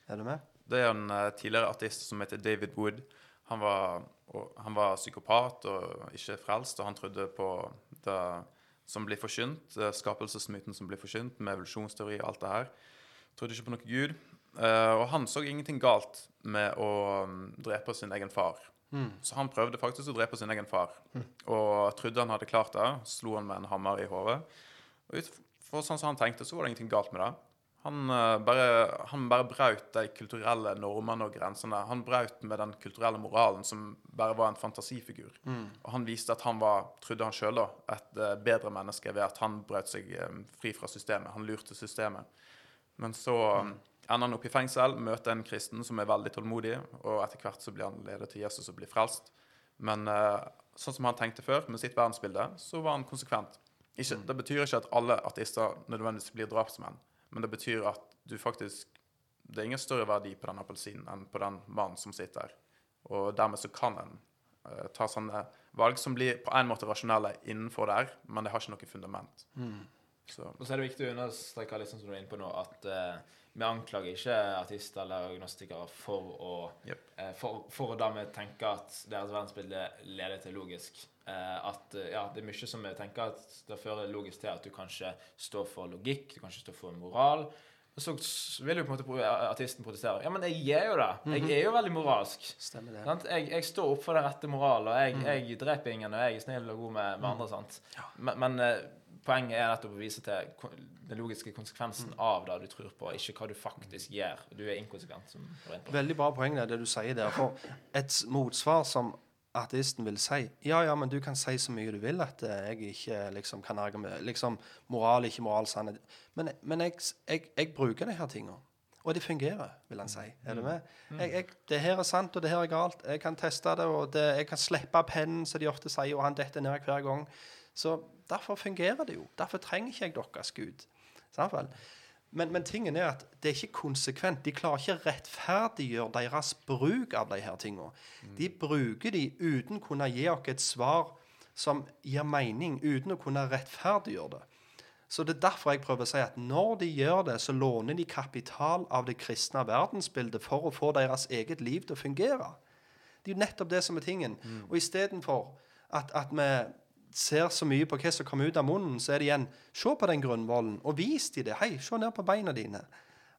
Er du med? Det er en eh, tidligere ateist som heter David Wood. Han var, han var psykopat og ikke frelst, og han trodde på det som blir forkynt, eh, skapelsesmyten som blir forkynt, med evolusjonsteori og alt det her. Trodde ikke på noe Gud. Eh, og han så ingenting galt med å mm, drepe sin egen far. Så han prøvde faktisk å drepe sin egen far, og trodde han hadde klart det. Slo han med en hammer i hodet. Og ut fra sånn som han tenkte, så var det ingenting galt med det. Han uh, bare, han bare brøt de kulturelle normene og grensene. Han brøt med den kulturelle moralen som bare var en fantasifigur. Og han viste at han var, trodde han sjøl, et uh, bedre menneske ved at han brøt seg um, fri fra systemet. Han lurte systemet. Men så um, ender han opp i fengsel, møter en kristen som er veldig tålmodig, og etter hvert så blir han ledet til Jesus og blir frelst. Men eh, sånn som han tenkte før, med sitt verdensbilde, så var han konsekvent. Ikke, Det betyr ikke at alle ateister nødvendigvis blir drapsmenn, men det betyr at du faktisk Det er ingen større verdi på den appelsinen enn på den mannen som sitter der. Og dermed så kan en uh, ta sånne valg som blir på en måte rasjonelle innenfor der, men det har ikke noe fundament. Så Og så er det viktig å understreke sånn som du er inne på nå, at eh, vi anklager ikke artister eller agnostikere for å yep. eh, for, for å dermed tenke at deres verdensbilde leder til logisk. Eh, at eh, ja, det er mye som vi tenker at det fører logisk til at du kanskje står for logikk, du kanskje står for moral. Og så vil jo på en måte artisten protestere. Ja, men jeg er jo det. Jeg er jo veldig moralsk. Stemmer det. Sant? Jeg, jeg står opp for den rette moral, og jeg, jeg dreper ingen, og jeg er snill og god med, med andre. sant? Men, men eh, poenget er nettopp å vise til den logiske konsekvensen av det du tror på, ikke hva du faktisk gjør. Du er inkonsekvent. Veldig bra poeng det, det du sier der. For et motsvar som ateisten vil si Ja, ja, men du kan si så mye du vil at eh, jeg ikke liksom kan argumentere Liksom moral, ikke moral, sannhet. Men, men jeg, jeg, jeg bruker de her tingene. Og det fungerer, vil han si. Er du med? Jeg, jeg, det her er sant, og det her er galt. Jeg kan teste det, og det, jeg kan slippe pennen, som de ofte sier, og han detter ned hver gang. Så derfor fungerer det jo. Derfor trenger ikke jeg deres Gud. Men, men tingen er at det er ikke konsekvent. De klarer ikke å rettferdiggjøre deres bruk av de her tingene. De bruker de uten å kunne gi oss et svar som gir mening, uten å kunne rettferdiggjøre det. Så det er derfor jeg prøver å si at når de gjør det, så låner de kapital av det kristne verdensbildet for å få deres eget liv til å fungere. Det er jo nettopp det som er tingen. Og istedenfor at, at vi ser så mye på hva som kommer ut av munnen, så er det igjen Se på den grunnvollen, og vis de det. Hei, se ned på beina dine.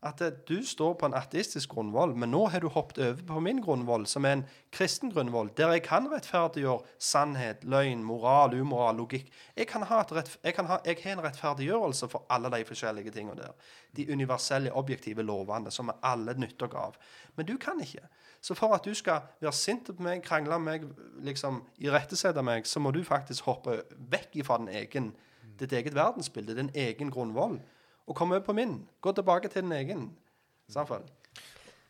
At eh, du står på en ateistisk grunnvoll, men nå har du hoppet over på min grunnvoll, som er en kristen grunnvoll, der jeg kan rettferdiggjøre sannhet, løgn, moral, umoral, logikk. Jeg, kan ha et rett, jeg, kan ha, jeg har en rettferdiggjørelse for alle de forskjellige tingene der. De universelle, objektive lovene som vi alle nytter av. Men du kan ikke. Så for at du skal være sint på meg, krangle med meg, liksom irettesette meg, så må du faktisk hoppe vekk fra ditt eget verdensbilde, din egen grunnvoll, og komme over på min. Gå tilbake til din egen. Samfunn.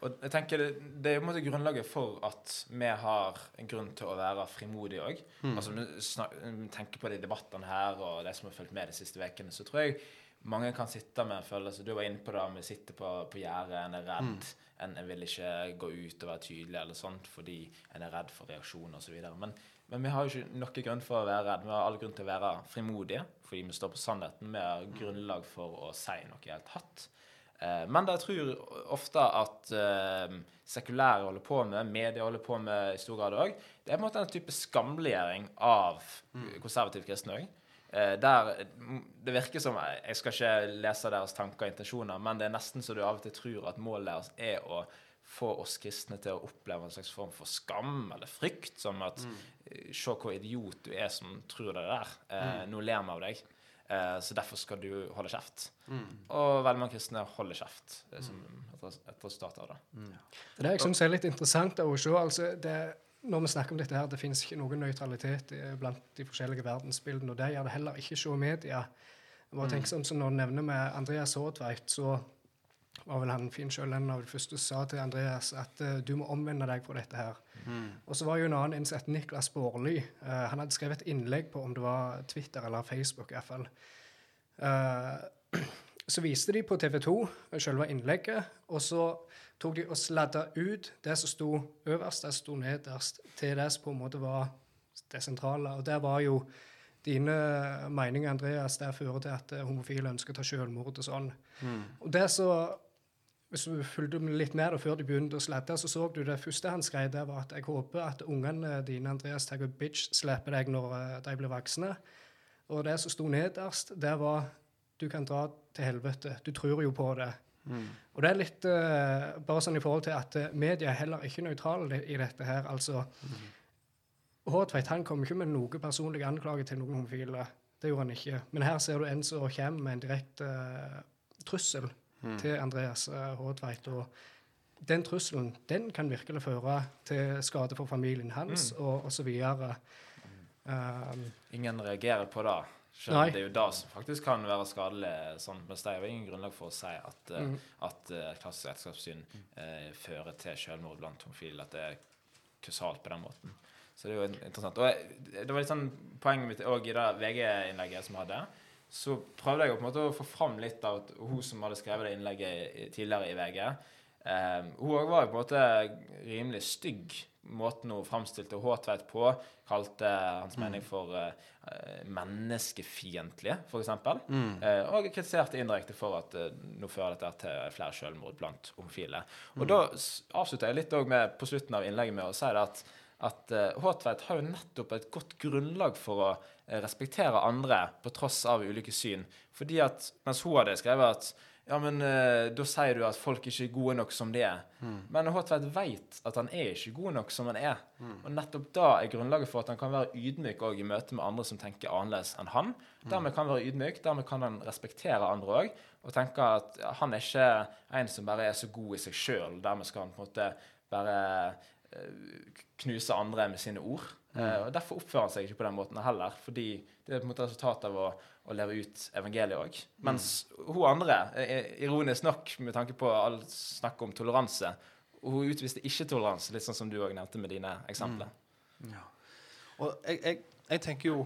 Og jeg tenker Det, det er på en måte grunnlaget for at vi har en grunn til å være frimodige òg. Altså, vi snak- tenker på de debattene her og det som har fulgt med de siste ukene, så tror jeg mange kan sitte med en følelse Du var inne på det, vi sitter på, på gjerdet, en er redd. En, en vil ikke gå ut og være tydelig eller sånt fordi en er redd for reaksjoner osv. Men, men vi har jo ikke noe grunn for å være redd. Vi har all grunn til å være frimodige fordi vi står på sannheten. Vi har grunnlag for å si noe helt hatt. Eh, Men det jeg tror ofte at eh, sekulære holder på med, media holder på med i stor grad òg, det er på en måte en type skamliggjøring av konservativ kristne òg. Der mm, Det virker som Jeg skal ikke lese deres tanker og intensjoner, men det er nesten så du av og til tror at målet deres er å få oss kristne til å oppleve en slags form for skam eller frykt. Som at eh, Se hvor idiot du er som tror det der. Eh, Nå ler vi av deg. Eh, så derfor skal du holde kjeft. Og veldig mange kristne holder kjeft er som et res- et resultat av det. Det er jeg syns er litt interessant å se. Altså, det, når vi snakker om dette her, det finnes ikke noen nøytralitet eh, blant de forskjellige verdensbildene, og det gjør det heller ikke se i media. Jeg bare tenker sånn som Når du nevner med Andreas Hådveit, så var vel han fin sjøl en av de første sa til Andreas at uh, du må omvende deg på dette her. Og så var jo en annen innsett, Niklas Baarli. Uh, han hadde skrevet et innlegg på om det var Twitter eller Facebook i hvert fall. Eh, så viste de på TV 2 selve innlegget, og så tok de og sladda ut det som sto øverst, det som sto nederst, til det som på en måte var det sentrale. Og der var jo dine meninger, Andreas, der fører til at eh, homofile ønsker å ta selvmord og sånn. Og det så Hvis du fulgte med litt da, før de begynte å sladde, så så du det første han skrev, det var at jeg håper at ungene dine, Andreas, tar bitch slipper deg når eh, de blir voksne. Og det som sto nederst, det var du kan dra til helvete. Du tror jo på det. Og det er litt uh, bare sånn i forhold til at eh, media er heller ikke nøytrale i dette her. Altså, Håtveit han kom ikke med noe personlig anklage til noen homofile. Det gjorde han ikke. Men her ser du en som kommer med en direkte uh, trussel til Andreas uh, Håtveit. Og den trusselen den kan virkelig føre til skade for familien hans og osv. Um, Ingen reagerer på det. Selv om det er jo det som faktisk kan være skadelig. Sånn, men det er jo ingen grunnlag for å si at, eh, Mm. at uh, klassisk ekteskapssyn uh, fører til selvmord blant homofile. At det er kausalt på den måten. Så det er jo interessant. Og det var litt sånn poenget mitt òg i det VG-innlegget som vi hadde. Så prøvde jeg på en måte å få fram litt av at hun som hadde skrevet det innlegget tidligere i VG. Eh, hun òg var jo på en måte rimelig stygg måten hun framstilte Håtveit på. Kalte hans mening for eh, eh, menneskefiendtlige, f.eks. Eh, og kritiserte indirekte for at eh, nå fører dette til flere selvmord blant homofile. Og da avslutta jeg litt òg med, på slutten av innlegget med å si det at at eh, Håtveit har jo nettopp et godt grunnlag for å eh, respektere andre på tross av ulike syn. Fordi at mens hun hadde skrevet at ja, men eh, da sier du at folk ikke er gode nok som de er. Men Håtveit vet at han er ikke god nok som han er. Og nettopp da er grunnlaget for at han kan være ydmyk òg i møte med andre som tenker annerledes enn han. Dermed kan han være ydmyk, dermed kan han respektere andre òg. Og tenke at han er ikke en som bare er så god i seg sjøl. Dermed skal han på en måte bare eh, knuse andre med sine ord. Mm. og Derfor oppfører han seg ikke på den måten heller. Fordi det er på en måte resultatet av å, å leve ut evangeliet òg. Mens hun andre, eh, ironisk nok med tanke på all snakk om toleranse, hun utviste ikke toleranse, litt sånn som du òg nevnte med dine eksempler. Og jeg, jeg, jeg tenker jo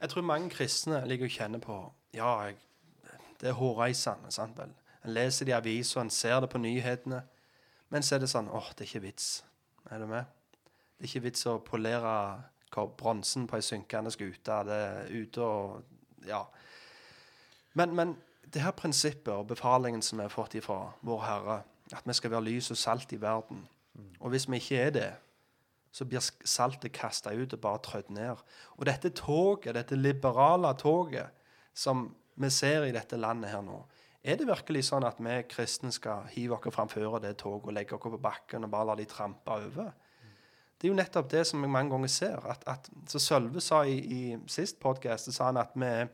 Jeg tror mange kristne ligger og kjenner på Ja, jeg, det er hårreisende, sant vel. En leser det i aviser, en ser det på nyhetene. Men så er det sånn åh, det er ikke vits. Er du med? Det er ikke vits å polere bronsen på ei synkende skute. Det er ute og Ja. Men, men det her prinsippet og befalingen som vi har fått ifra Vår Herre, at vi skal være lys og salt i verden Og hvis vi ikke er det, så blir saltet kasta ut og bare trødd ned. Og dette toget, dette liberale toget som vi ser i dette landet her nå, er det virkelig sånn at vi kristne skal hive oss framfor det toget og legge oss på bakken og bare la de trampe over? Det er jo nettopp det som jeg mange ganger ser. At, at, så Sølve sa i, i sist podkast at vi er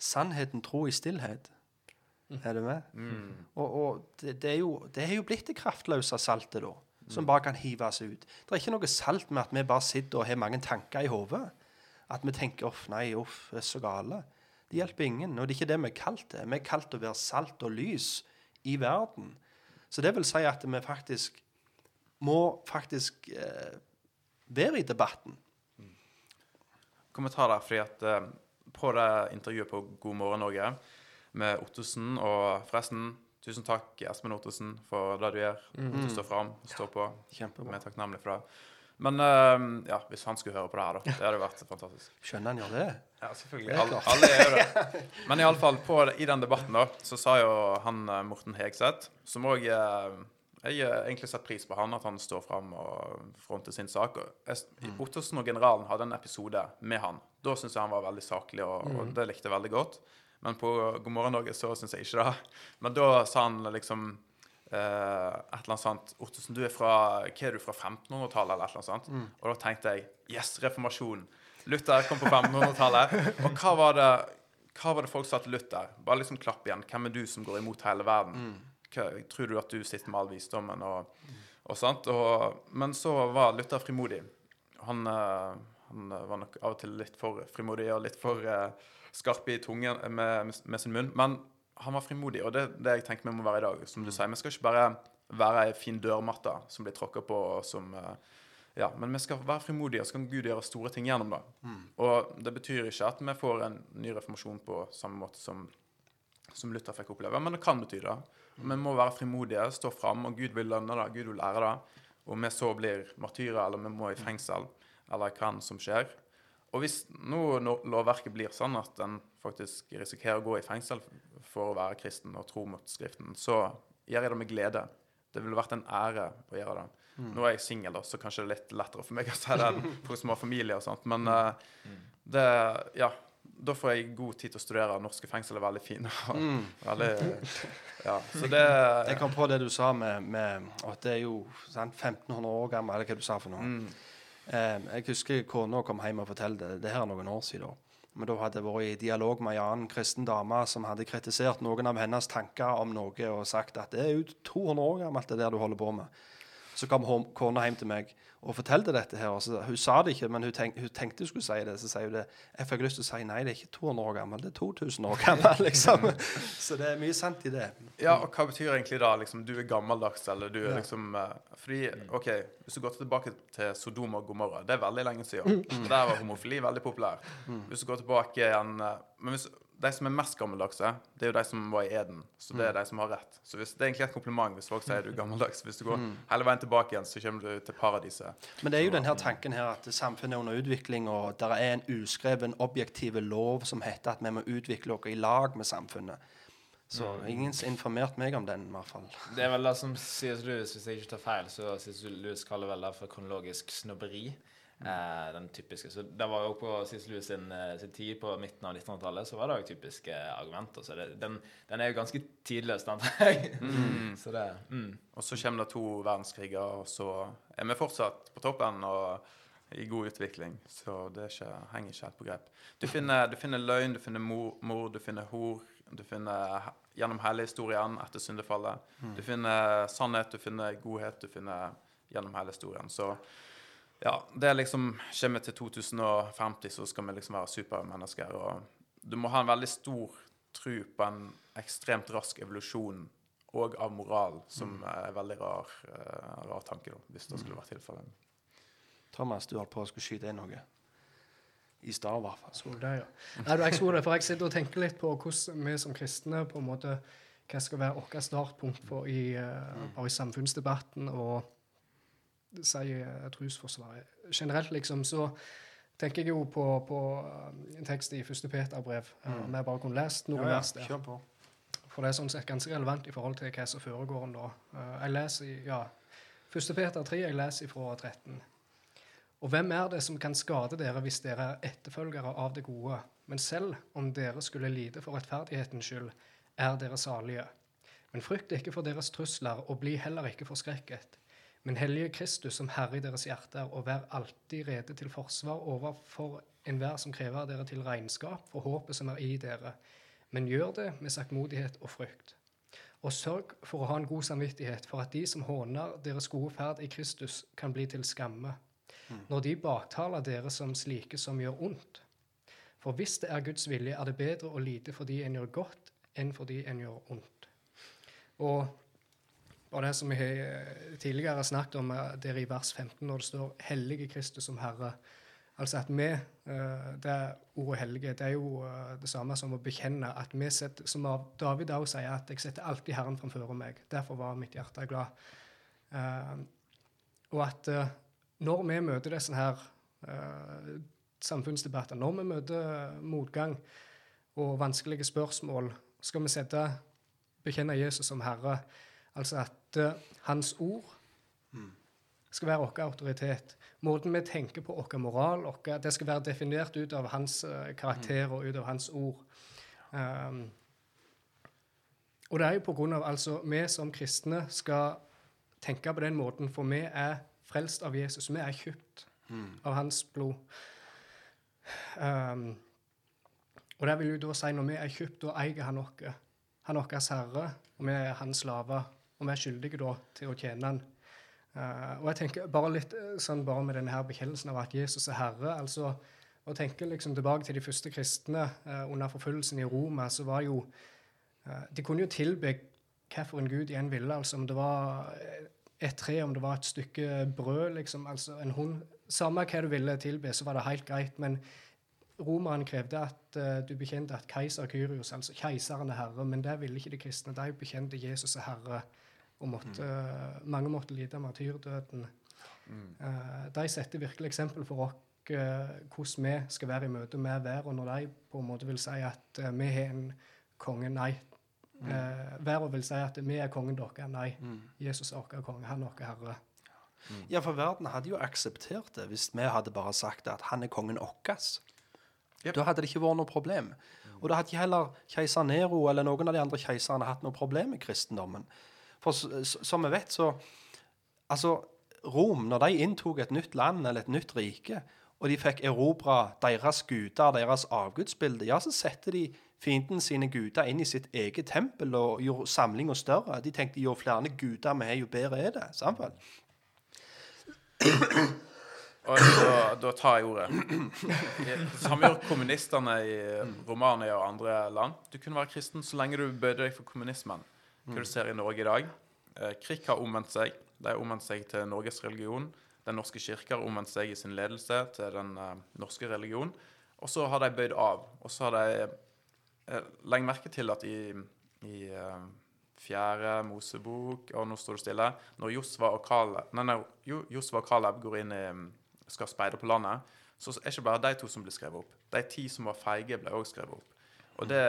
sannheten tro i stillhet. Er du med? Og, og det, det, er jo, det er jo blitt det kraftløse saltet, da. Som bare kan hives ut. Det er ikke noe salt med at vi bare sitter og har mange tanker i hodet. At vi tenker 'uff, nei, uff, er så gale'. Det hjelper ingen. Og det er ikke det vi er kalt til. Vi er kalt til å være salt og lys i verden. Så det vil si at vi faktisk må faktisk eh, være i debatten. kommentar der, fordi at eh, på det intervjuet på God morgen Norge med Ottosen og forresten, tusen takk Espen Ottosen for det du gjør. Mm. du står fram, står på. Kjempebra. Vi er takknemlige for det. Men eh, ja, hvis han skulle høre på det her, da. Det hadde vært fantastisk. Skjønner han gjør det? Ja, selvfølgelig. Alle, alle er jo det. Men iallfall i den debatten, da, så sa jo han eh, Morten Hegseth, som òg Jeg har egentlig setter pris på han, at han står fram og fronter sin sak. Og jeg, Ottosen og generalen hadde en episode med han. Da syns jeg han var veldig saklig, og, og det likte jeg veldig godt. Men på God morgen Norge så syns jeg ikke det. Men da sa han liksom eh, et eller annet sånt Ottesen, du er fra hva er du fra 1500-tallet, eller et eller annet sånt. Og da tenkte jeg Yes, reformasjonen. Luther kom på 1500-tallet. Og hva var det hva var det folk sa til Luther? Bare liksom klapp igjen. Hvem er du som går imot hele verden? Hva, tror du at du sitter med all visdommen og, og sånt? Og, men så var Luther frimodig. Han, eh, han var nok av og til litt for frimodig og litt for uh, skarp i tungen med, med sin munn. Men han var frimodig, og det er det jeg tenker vi må være i dag. Som du sier, Vi skal ikke bare være ei fin dørmatte som blir tråkka på, og som eh, ja, men vi skal være frimodige, og så kan Gud gjøre store ting gjennom det. Og det betyr ikke at vi får en ny reformasjon på samme måte som, som Luther fikk oppleve, men det kan bety det. Vi må være frimodige, stå fram, og Gud vil lønne det, Gud vil ære det. Og vi så blir martyrer, eller vi må i fengsel, eller hva enn som skjer. Og hvis nå lovverket blir sånn at en faktisk risikerer å gå i fengsel for å være kristen og tro mot Skriften, så gjør jeg det med glede. Det ville vært en ære å gjøre det. Nå er jeg singel, så kanskje det er litt lettere for meg å si det enn for små familier og sånt. Men uh, det Ja. Da får jeg god tid til å studere. Norske fengsel er veldig fine. og Veldig, ja, så det Jeg kom på det du sa med, med at det er jo sant, 1500 år gammel, eller hva du sa for noe. Mm. Eh, jeg husker kona kom hjem og fortalte det. Her er noen år siden. Men da hadde jeg vært i dialog med en annen kristen dame som hadde kritisert noen av hennes tanker om noe og sagt at det er jo 200 år gammelt, det der du holder på med. Så kom kona hjem til meg og fortalte dette her. Så, hun sa det ikke, men hun, tenk, hun tenkte hun skulle si det. Så sier hun det. Jeg fikk lyst til å si nei, det er ikke 200 år gammel, det er 2000 år gammel. liksom. Så det er mye sant i det. Ja, og hva betyr egentlig da? Liksom, du er gammeldags, eller du er Ja. liksom eh, Fordi, OK, hvis du går tilbake til Sodoma og Gomorra, det er veldig lenge siden. Mm. Der var homofili veldig populær. Hvis du går tilbake igjen eh, Men hvis, de som er mest gammeldagse, det er jo de som var i Eden. Så det er de som har rett. Så hvis, det er egentlig et kompliment hvis folk sier du er gammeldags. Hvis du går hele veien tilbake igjen, så kommer du til paradiset. Men det er jo denne tanken her at samfunnet er under utvikling, og det er en uskreven, objektiv lov som heter at vi må utvikle oss i lag med samfunnet. Så ingen har informert meg om den, i hvert fall. Det er vel det som sies Lewis, hvis jeg ikke tar feil, så sies Lewis kaller vel det for kronologisk snobberi. Eh, den typiske. Så det var jo på C.S. Lewis sin, eh, sin tid på midten av 1900-tallet, så var det jo typiske argumenter. Så det, den, den er jo ganske tidløs, den jeg. Så det mm. Og så kommer det to verdenskriger, og så er vi fortsatt på toppen og i god utvikling. Så det er ikke, henger ikke helt på grep. Du finner, du finner løgn, du finner mor, mor, du finner hor. Du finner gjennom hele historien etter syndefallet. Du finner sannhet, du finner godhet, du finner gjennom hele historien. Så ja, det er liksom Kommer vi til 2050, så skal vi liksom være supermennesker. Og du må ha en veldig stor tro på en ekstremt rask evolusjon og av moral, som er en veldig rar, uh, rar tanke, da, hvis det skulle vært tilfellet. Thomas, du holdt på å skulle skyte inn noe. I stad, i hvert fall. Det, ja. Nei, du, jeg så det, for jeg sitter og tenker litt på hvordan vi som kristne på en måte, Hva skal være vårt startpunkt for i, uh, i samfunnsdebatten og si uh, trosforsvaret. Generelt, liksom, så tenker jeg jo på, på eh, en tekst i første Peter-brev. uh, Om jeg bare kunne lest noen vers der. Kjør på. For det er sånn sett ganske relevant i forhold til hva som foregår nå. Eh, Jeg leser i ja, 1. Peter 3, jeg leser fra 13. Og hvem er det som kan skade dere hvis dere er etterfølgere av det gode? Men selv om dere skulle lide for rettferdighetens skyld, er dere salige. Men frykt ikke for deres trusler, og bli heller ikke forskrekket. Men hellige Kristus som Herre i deres hjerter, og vær alltid rede til forsvar overfor enhver som krever dere til regnskap for håpet som er i dere. Men gjør det med saktmodighet og frykt. Og sørg for å ha en god samvittighet for at de som håner deres gode ferd i Kristus, kan bli til skamme, når de baktaler dere som slike som gjør ondt. For hvis det er Guds vilje, er det bedre å lide fordi en gjør godt, enn fordi en gjør ondt. Og bare det som vi har eh, tidligere snakket om det der i vers 15, når det står 'Hellige Kristus som Herre'. Altså at vi, eh, det ordet hellige, det er jo eh, det samme som å bekjenne at vi setter, som av David også sier, at 'jeg setter alltid Herren framfor meg'. Derfor var mitt hjerte glad. Og at når vi møter disse her samfunnsdebatter, når vi møter motgang og vanskelige spørsmål, skal vi sette bekjenne Jesus som Herre. Altså at eh, Hans ord skal være vår autoritet. Måten vi tenker på vår moral, vår- det skal være definert ut av hans eh, karakter og ut av hans ord. Um, og det er jo på grunn av altså vi som kristne skal tenke på den måten, for vi er frelst av Jesus. Vi er kjøpt av hans blod. Um, og det vil jo da si når vi er kjøpt, da eier han oss. Han er vår herre, og vi er hans slaver. Og vi er skyldige da til å tjene han. Uh, og jeg tenker bare litt eh, sånn bare med denne her bekjennelsen av at Jesus er herre. altså Å tenke liksom tilbake til de første kristne uh, under forfølgelsen i Roma, så var jo uh, De kunne jo tilbe hvilken gud de enn ville. altså Om det var eh, et tre, om det var et stykke brød, liksom, altså en hund Samme hva du ville tilbe, så var det helt greit. men Romerne krevde at uh, du bekjente at keiser Kyrios, altså keiseren er herre, men det ville ikke de kristne. De bekjente Jesus er herre, og måtte, mm. mange måtte lide martyrdøden. Eh, de setter virkelig eksempel for oss eh, hvordan vi skal være i møte med verden, når de på en måte vil si at eh, vi har en konge. Nei. Eh, verden vil si at vi er kongen deres. Nei. Jesus er vår konge, han er vår herre. Ja, for verden hadde jo akseptert det hvis vi hadde bare sagt at han er kongen vår. Da hadde det ikke vært noe problem. Og da hadde ikke heller keiser Nero eller noen av de andre keiserne hatt noe problem med kristendommen. For som vi vet, så Altså, Rom, når de inntok et nytt land eller et nytt rike, og de fikk erobra deres guder, deres avgudsbilde, ja, så setter de fienden sine guder inn i sitt eget tempel og gjorde samlinga større. De tenkte jo flere guder vi har, jo bedre er det. Sant vel? Og da, da tar jeg ordet. Det samme gjør kommunistene i Romania og andre land. Du kunne være kristen så lenge du bøyde deg for kommunismen. Hva du ser i Norge i dag. Eh, Krik har omvendt seg. De har omvendt seg til Norges religion. Den norske kirke har omvendt seg i sin ledelse til den eh, norske religion. Og så har de bøyd av. Og så har de eh, Legg merke til at i, i eh, fjerde Mosebok Og nå står det stille. Når Josva og Kaleb, nei, nei, Jo- Josva og Kaleb går inn i skal speide på landet, så er det ikke bare de to som blir skrevet opp. De ti som var feige, ble også skrevet opp. Og det,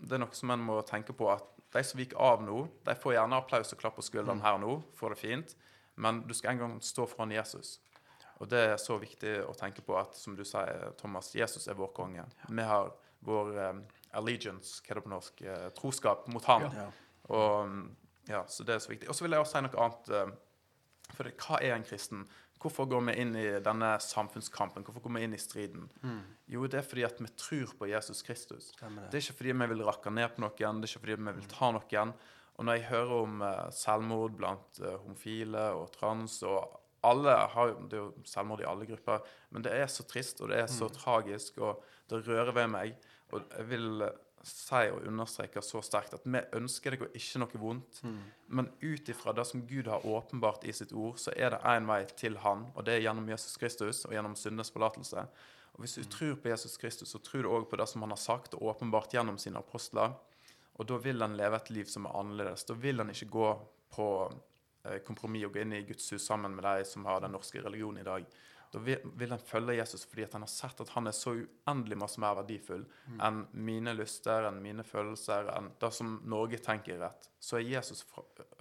det er noe som en må tenke på, at de som viker av nå, de får gjerne applaus og klapp på skulderen her nå, får det fint, men du skal en gang stå foran Jesus. Og det er så viktig å tenke på at, som du sier, Thomas, Jesus er vår konge. Vi har vår um, allegiance, hva er det på norsk, uh, troskap mot ham. Ja. Og mm, ja, så det er så viktig. Og så vil jeg også si noe annet. eh, For det, hva er en kristen? Hvorfor går vi inn i denne samfunnskampen? Hvorfor går vi inn i striden? Jo, det er fordi at vi tror på Jesus Kristus. Det. Det er ikke fordi vi vil rakke ned på noen, det er ikke fordi vi vil ta noen. Og når jeg hører om eh, selvmord blant eh, homofile og trans og alle har Det er jo selvmord i alle grupper, men det er så trist, og det er så tragisk, og det rører ved meg. Og jeg vil eh, si og understreke så sterkt at vi ønsker deg ikke noe vondt, men ut ifra det som Gud har åpenbart i sitt ord, så er det én vei til Han, og det er gjennom Jesus Kristus og gjennom syndenes forlatelse. Og Hvis du tror på Jesus Kristus, så tror du òg på det som han har sagt og åpenbart gjennom sine apostler. Og da vil han leve et liv som er annerledes. Da vil han ikke gå på eh, kompromiss og gå inn i Guds hus sammen med de som har den norske religionen i dag. Da vil, en følge Jesus fordi han har sett at han er så uendelig masse mer verdifull enn mine lyster, enn mine følelser, enn det som Norge tenker er rett. Så er Jesus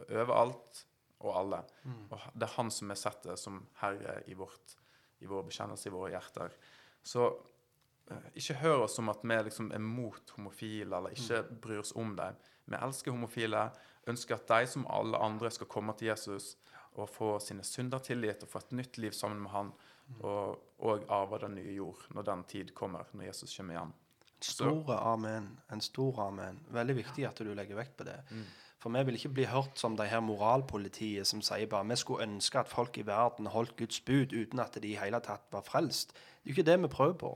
overalt og alle. Og det er han som er sett som herre i, vårt, i vår bekjennelse, i våre hjerter. Så eh, ikke hør oss som at vi liksom er mot homofile eller ikke bryr oss om dem. Vi elsker homofile, ønsker at de som alle andre skal komme til Jesus og få sine synder tilgitt og få et nytt liv sammen med han, og, og arve den nye jord når den tid kommer, når Jesus kommer igjen. Store amen. En stor amen. Veldig viktig at du legger vekt på det. For vi vil ikke bli hørt som de her moralpolitiet som sier bare vi skulle ønske at folk i verden holdt Guds bud uten at de i hele tatt var frelst. Det er jo ikke det vi prøver på.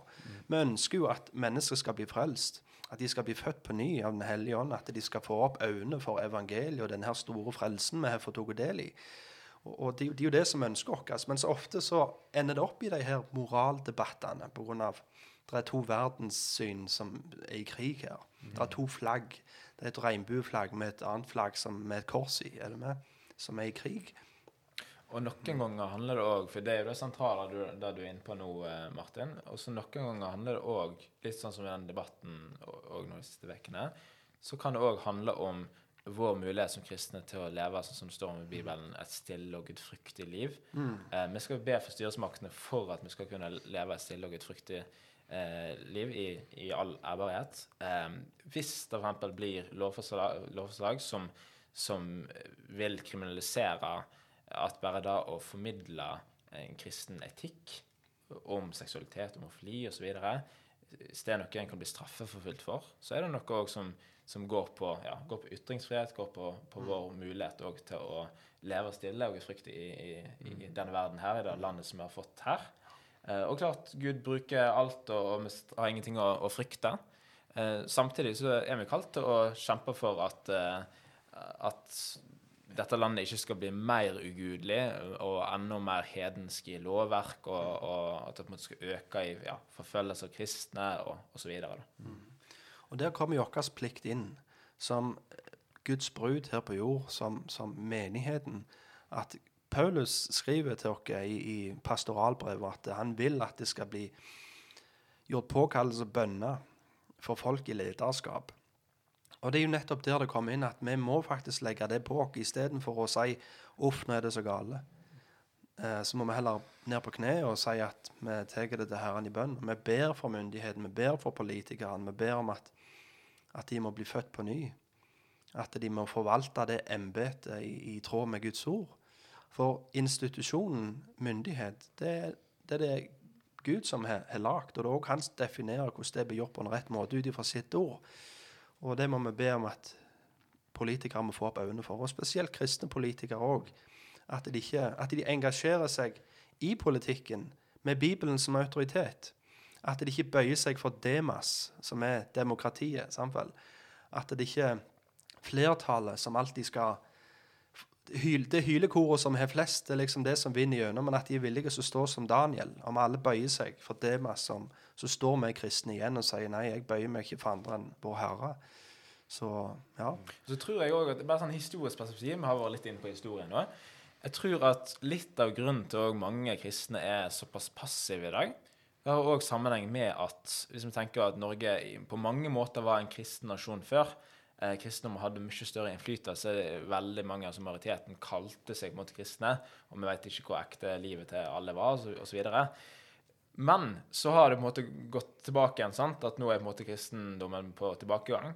Vi ønsker jo at mennesker skal bli frelst. At de skal bli født på ny av Den hellige ånd. At de skal få opp øynene for evangeliet og den her store frelsen vi har fått tatt del i. Og, det, det er jo det som ønsker oss. Men så ofte så ender det opp i de her moraldebattene av det er to verdenssyn som er i krig her. Det er to flagg. Det er et regnbueflagg med et annet flagg som, med et kors i, er det med, som er i krig. Og noen ganger handler det òg For det er jo det sentrale du, det du er inne på nå, eh, Martin. Og så noen ganger handler det òg, litt sånn som i den debatten og, og de siste ukene, så kan det òg handle om vår mulighet som kristne til å leve sånn som det står om i Bibelen, et stille og gudfryktig liv. Eh, vi skal be for styresmaktene for at vi skal kunne leve et stille og gudfryktig eh, liv i, i all ærbarhet. Eh, hvis det f.eks. blir lovforslag, lovforslag som, som vil kriminalisere at bare da å formidle en kristen etikk om seksualitet, homofili osv. Det er noe en kan bli straffeforfulgt for, så er det noe som, som går, på, ja, går på ytringsfrihet, går på, på vår mulighet til å leve stille og frykte i, i, i denne verden her, i det landet som vi har fått her. Eh, og klart, Gud bruker alt, og, og vi har ingenting å, å frykte. Eh, samtidig så er vi kalt til å kjempe for at, eh, at dette landet ikke skal bli mer ugudelig og enda mer hedensk i lovverk, og, og at det på en måte skal øke i ja, forfølgelse av kristne og osv. Og der kommer jo vår plikt inn, som Guds brud her på jord, som, som menigheten. At Paulus skriver til oss i, i pastoralbrevet at han vil at det skal bli gjort påkallelse bønner for folk i lederskap. Og det er jo nettopp der det kommer inn at vi må faktisk legge det på oss istedenfor å si 'uff, nå er det så gale'. Eh, så må vi heller ned på kne og si at vi tar det til Herren i bønn. Vi ber for myndigheten, vi ber for politikerne, vi ber om at, at de må bli født på ny. At de må forvalte det embetet i, i tråd med Guds ord. For institusjonen myndighet, det, det er det Gud som har, har lagd. Og det er òg han som definerer hvordan det blir gjort på en rett måte ut ifra sitt ord. Og det må vi be om at politikere må få opp øynene for. Og spesielt kristne politikere òg. At, at de engasjerer seg i politikken med Bibelen som autoritet. At de ikke bøyer seg for demas, som er demokratiet. Samtidig. At det ikke er flertallet som alltid skal Det hylekoret som har flest, det er liksom det som vinner gjennom. Men at de er villige til å stå som Daniel. Om alle bøyer seg for demas, som, så står vi kristne igjen og sier nei, jeg bøyer meg ikke for andre enn vår Herre. Så ja. Så tror jeg også at bare sånn historisk perspektiv, vi har vært litt inne på historien nå, jeg tror at litt av grunnen til at mange kristne er såpass passive i dag, det har også sammenheng med at hvis vi tenker at Norge på mange måter var en kristen nasjon før, eh, kristendom hadde mye større innflytelse. Veldig mange, altså majoriteten, kalte seg måte kristne, og vi vet ikke hvor ekte livet til alle var, osv. Men så har det på en måte gått tilbake igjen. sant? At nå er på en måte kristendommen på tilbakegang.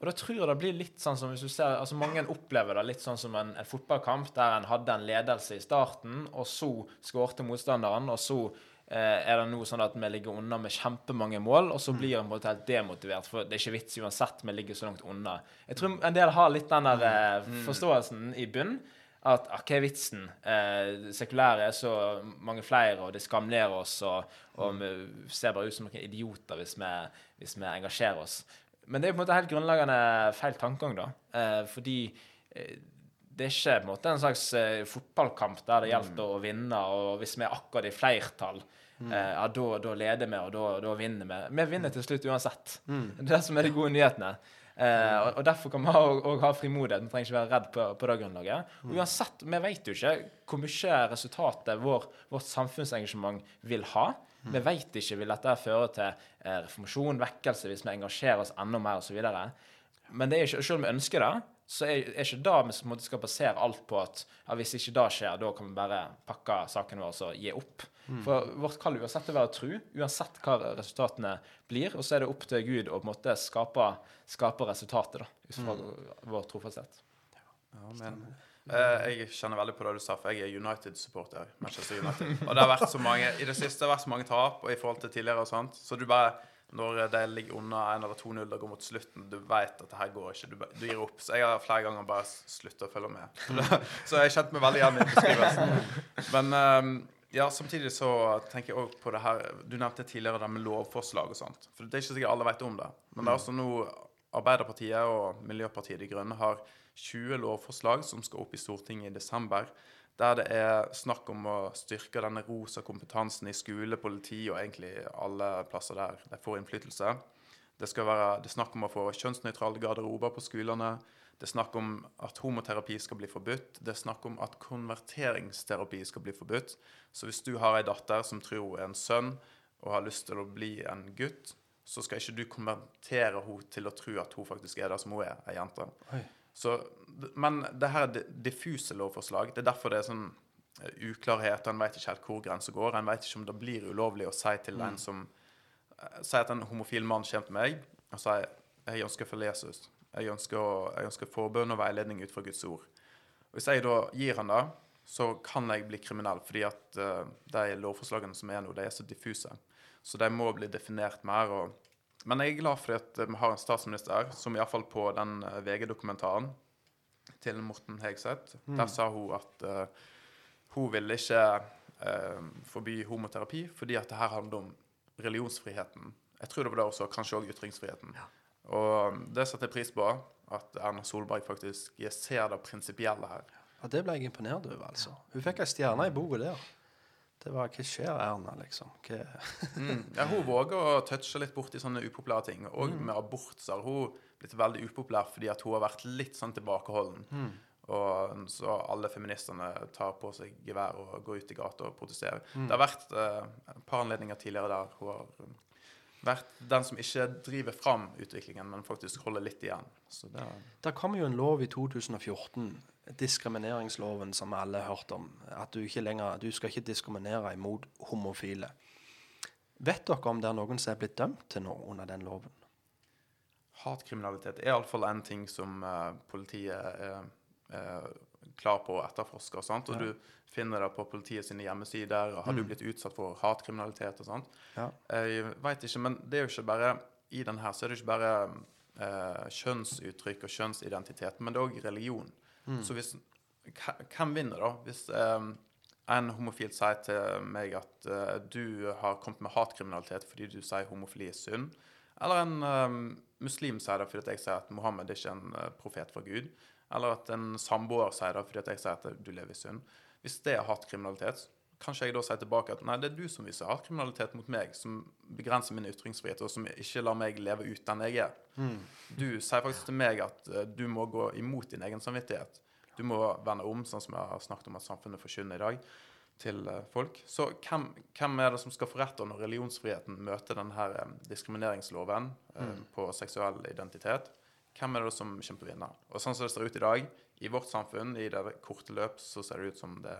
Og da tror jeg det blir litt sånn som hvis du ser, altså Mange opplever det litt sånn som en, en fotballkamp der en hadde en ledelse i starten, og så skårte motstanderen, og så er det nå sånn at vi ligger unna med kjempemange mål, og så blir en på en måte helt demotivert, for det er ikke vits uansett vi ligger så langt unna. Jeg tror en del har litt den der eh, forståelsen i bunnen. at ah, hva er vitsen? Eh, sekulære er så mange flere, og det skamler oss, og, og vi ser bare ut som noen idioter hvis vi, hvis vi engasjerer oss. Men det er på en måte helt grunnleggende feil tankegang, da. Eh, fordi eh, det er ikke en måte en slags uh, fotballkamp der det gjelder å vinne, og hvis vi er akkurat i flertall, uh, ja, da, da leder vi, og da, da vinner vi. Vi vinner til slutt uansett. Det er det som er de gode nyhetene. Uh, og, og Derfor kan vi òg ha frimodighet. Vi trenger ikke være redd på, på det grunnlaget. Og uansett, Vi vet jo ikke hvor mye resultatet vår, vårt samfunnsengasjement vil ha. Vi vet ikke vil dette føre til eh, reformasjon, vekkelse, hvis vi engasjerer oss enda mer osv. Men det er ikke, selv om vi ønsker det, så er, er ikke da vi på en måte skal basere alt på at ja, hvis ikke det skjer, da kan vi bare pakke sakene våre og gi opp. For vårt kall uansett er å være tru, uansett hva resultatene blir. Og så er det opp til Gud å på en måte skape, skape resultatet, da, ut fra vår trofasthet. Ja, eh, jeg kjenner veldig på det du sa, for jeg er United-supporter. Manchester United. Og det har vært så mange, i det siste har det vært så mange tap og i forhold til tidligere. og sånt, Så du bare, når det ligger unna 1 eller 2-0 og går mot slutten, du vet at det her går ikke. Du, du gir opp. Så jeg har flere ganger bare sluttet å følge med. Så jeg kjente meg veldig igjen i beskrivelsen. Men ehm, ja, samtidig så tenker jeg også på det her Du nevnte tidligere det med lovforslag og sånt. For det er ikke sikkert alle vet om det. Men det er altså nå Arbeiderpartiet og Miljøpartiet De Grønne har 20 lovforslag som skal opp i Stortinget i desember. Der det er snakk om å styrke denne rosa kompetansen i skole, politi og egentlig alle plasser der de får innflytelse. Det skal være det er snakk om å få kjønnsnøytrale garderober på skolene. Det er snakk om at homoterapi skal bli forbudt. Det er snakk om at konverteringsterapi skal bli forbudt. Så hvis du har ei datter som tror hun er en sønn og har lyst til å bli en gutt, så skal ikke du konvertere henne til å tro at hun faktisk er det som hun er, ei jente. Så, men det her er diffuse lovforslag. Det er derfor det er sånn eh, uklarhet. En vet ikke helt hvor grensa går. En vet ikke om det blir ulovlig å si til en som eh, Si at en homofil mann kommer til meg og sier jeg ønsker å følge Jesus. Jeg ønsker, jeg ønsker forbønn og veiledning ut fra Guds ord. Hvis jeg da gir han det, så kan jeg bli kriminell, fordi at uh, de lovforslagene som er nå, de er så diffuse. Så de må bli definert mer. Og, men jeg er glad for at vi har en statsminister som iallfall på den VG-dokumentaren til Morten Hegseth, der sa hun at uh, hun ville ikke uh, forby homoterapi fordi at det her handler om religionsfriheten. Jeg tror det var det også, kanskje òg ytringsfriheten. Og det setter jeg pris på, at Erna Solberg faktisk ser det prinsipielle her. Ja, Det ble jeg imponert over, altså. Hun fikk ei stjerne i bordet der. Det var Hva skjer, Erna, liksom? Mm. Ja, hun våger å touche litt borti sånne upopulære ting. Og med abortser. hun blitt veldig upopulær fordi at hun har vært litt sånn tilbakeholden. Og så alle feministene tar på seg gevær og går ut i gata og protesterer. Det har vært eh, et par anledninger tidligere der hun har um, vært den som ikke driver fram utviklingen, men faktisk holder litt igjen. Så det Det kom jo en lov i 2014, diskrimineringsloven som alle har hørt om. At du ikke lenger du skal ikke diskriminere imot homofile. Vet dere om det er noen som er blitt dømt til noe under den loven? Hatkriminalitet er iallfall en ting som eh, politiet er, er klar på å etterforske. og sånt, og Du finner det på politiet sine hjemmesider. Har du blitt utsatt for hatkriminalitet og sånt? Ja. Jeg veit ikke, men det er jo ikke bare i den her, så er det ikke bare eh, kjønnsuttrykk og kjønnsidentitet, men det er òg religion. Så hvis Hvem vinner, da? Hvis eh, en homofil sier til meg at eh, du har kommet med hatkriminalitet fordi du sier homofili er synd, eller en eh, muslim sier det fordi jeg sier at Mohammed er ikke en eh, profet fra Gud, eller at en samboer sier det fordi jeg sier at du lever i synd. Hvis det er hatkriminalitet, kanskje jeg da sier tilbake at nei, det er du som viser hatkriminalitet mot meg, som begrenser min ytringsfrihet, og som ikke lar meg leve ut den jeg er. Du sier faktisk til meg at uh, du må gå imot din egen samvittighet. Du må vende om, sånn som jeg har snakket om at samfunnet forkynner i dag, til eh, folk. Så hvem, hvem er det som skal få rett når religionsfriheten møter denne eh, diskrimineringsloven mm. på seksuell identitet? hvem er det som kommer til å vinne? Og sånn som det ser ut i dag, i vårt samfunn, i det korte løp, så ser det ut som det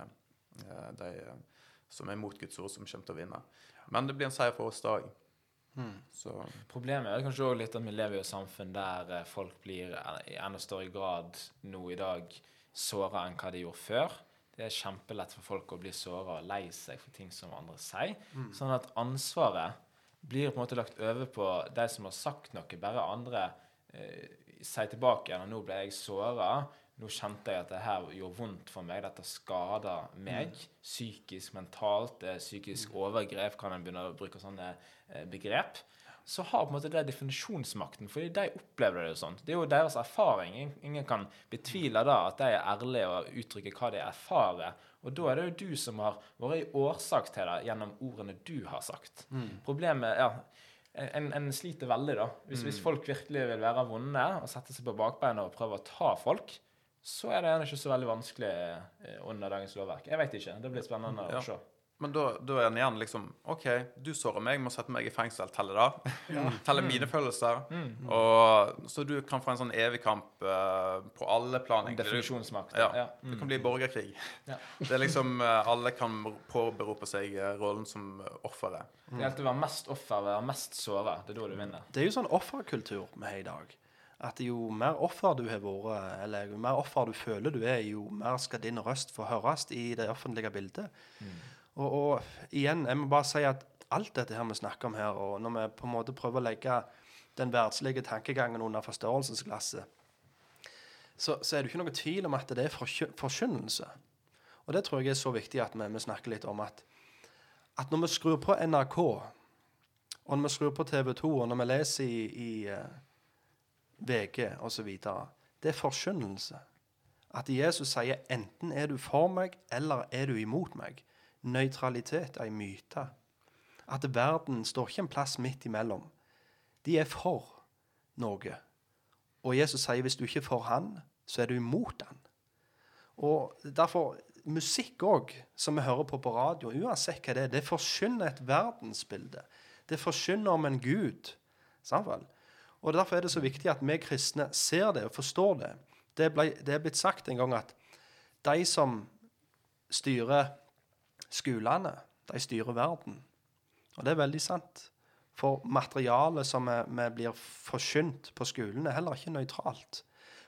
de eh, som er mot Guds ord, som kommer til å vinne. Men det blir en seier for oss da òg. Så Problemet er kanskje også litt at vi lever i et samfunn der eh, folk blir eh, i enda større grad nå i dag såra enn hva de gjorde før. Det er kjempelett for folk å bli såra og lei seg for ting som andre sier. Sånn at ansvaret blir på en måte lagt over på de som har sagt noe. Bare andre eh, sier tilbake igjen at 'nå ble jeg såra'. Nå kjente jeg at det her gjorde vondt for meg. Dette skada meg. Psykisk, mentalt. Psykisk Psykisk overgrep, kan en begynne å bruke sånne eh, begrep. Så har på en måte det definisjonsmakten, fordi de opplever det jo sånn. Det er jo deres erfaring. Ingen- kan betvile da at de er ærlige og uttrykker hva de erfarer. Og da er det jo du som har vært i årsak til det gjennom ordene du har sagt. Problemet ja, en, en sliter veldig, da. Hvis, hvis folk virkelig vil være vonde og sette seg på bakbeina og prøve å ta folk, så er det gjerne ikke så veldig vanskelig eh, under dagens lovverk. Jeg vet ikke. Det blir spennende Ja. å se. Men da, da er den igjen liksom OK, du sårer meg, må sette meg i fengsel. Telle det? Telle mine følelser? Og, så du kan få en sånn evig kamp uh, på alle plan. Definisjonsmakt. Ja. Ja. Det kan bli borgerkrig. Ja. Det er liksom uh, Alle kan påberope seg uh, rollen som offeret. Mm. Det gjelder å være mest offer, være mest såra. Det er da du vinner. Det er jo sånn offerkultur vi har i dag. At jo mer offer du har vært, eller jo mer offer du føler du er, jo mer skal din røst få høres i det offentlige bildet. Og, og igjen, jeg må bare si at alt dette her vi snakker om her, og når vi på en måte prøver å legge den verdslige tankegangen under forståelsesglasset, så, så er det ikke noe tvil om at det er forkynnelse. Og det tror jeg er så viktig at vi, vi snakker litt om at, at når vi skrur på NRK, og når vi skrur på TV 2, og når vi leser i, i eh, VG osv. Det er forkynnelse. At Jesus sier enten er du for meg, eller er du imot meg. Nøytralitet er en myte. At verden står ikke en plass midt imellom. De er for noe. Og Jesus sier hvis du ikke er for han, så er du imot han. Og derfor Musikk òg, som vi hører på på radio, uansett hva det er, det forkynner et verdensbilde. Det forkynner om en Gud. Samtidig. Og Derfor er det så viktig at vi kristne ser det og forstår det. Det, ble, det er blitt sagt en gang at de som styrer skolene, de styrer verden. Og det er veldig sant. For materialet som vi, blir forkynt på skolen, er heller ikke nøytralt.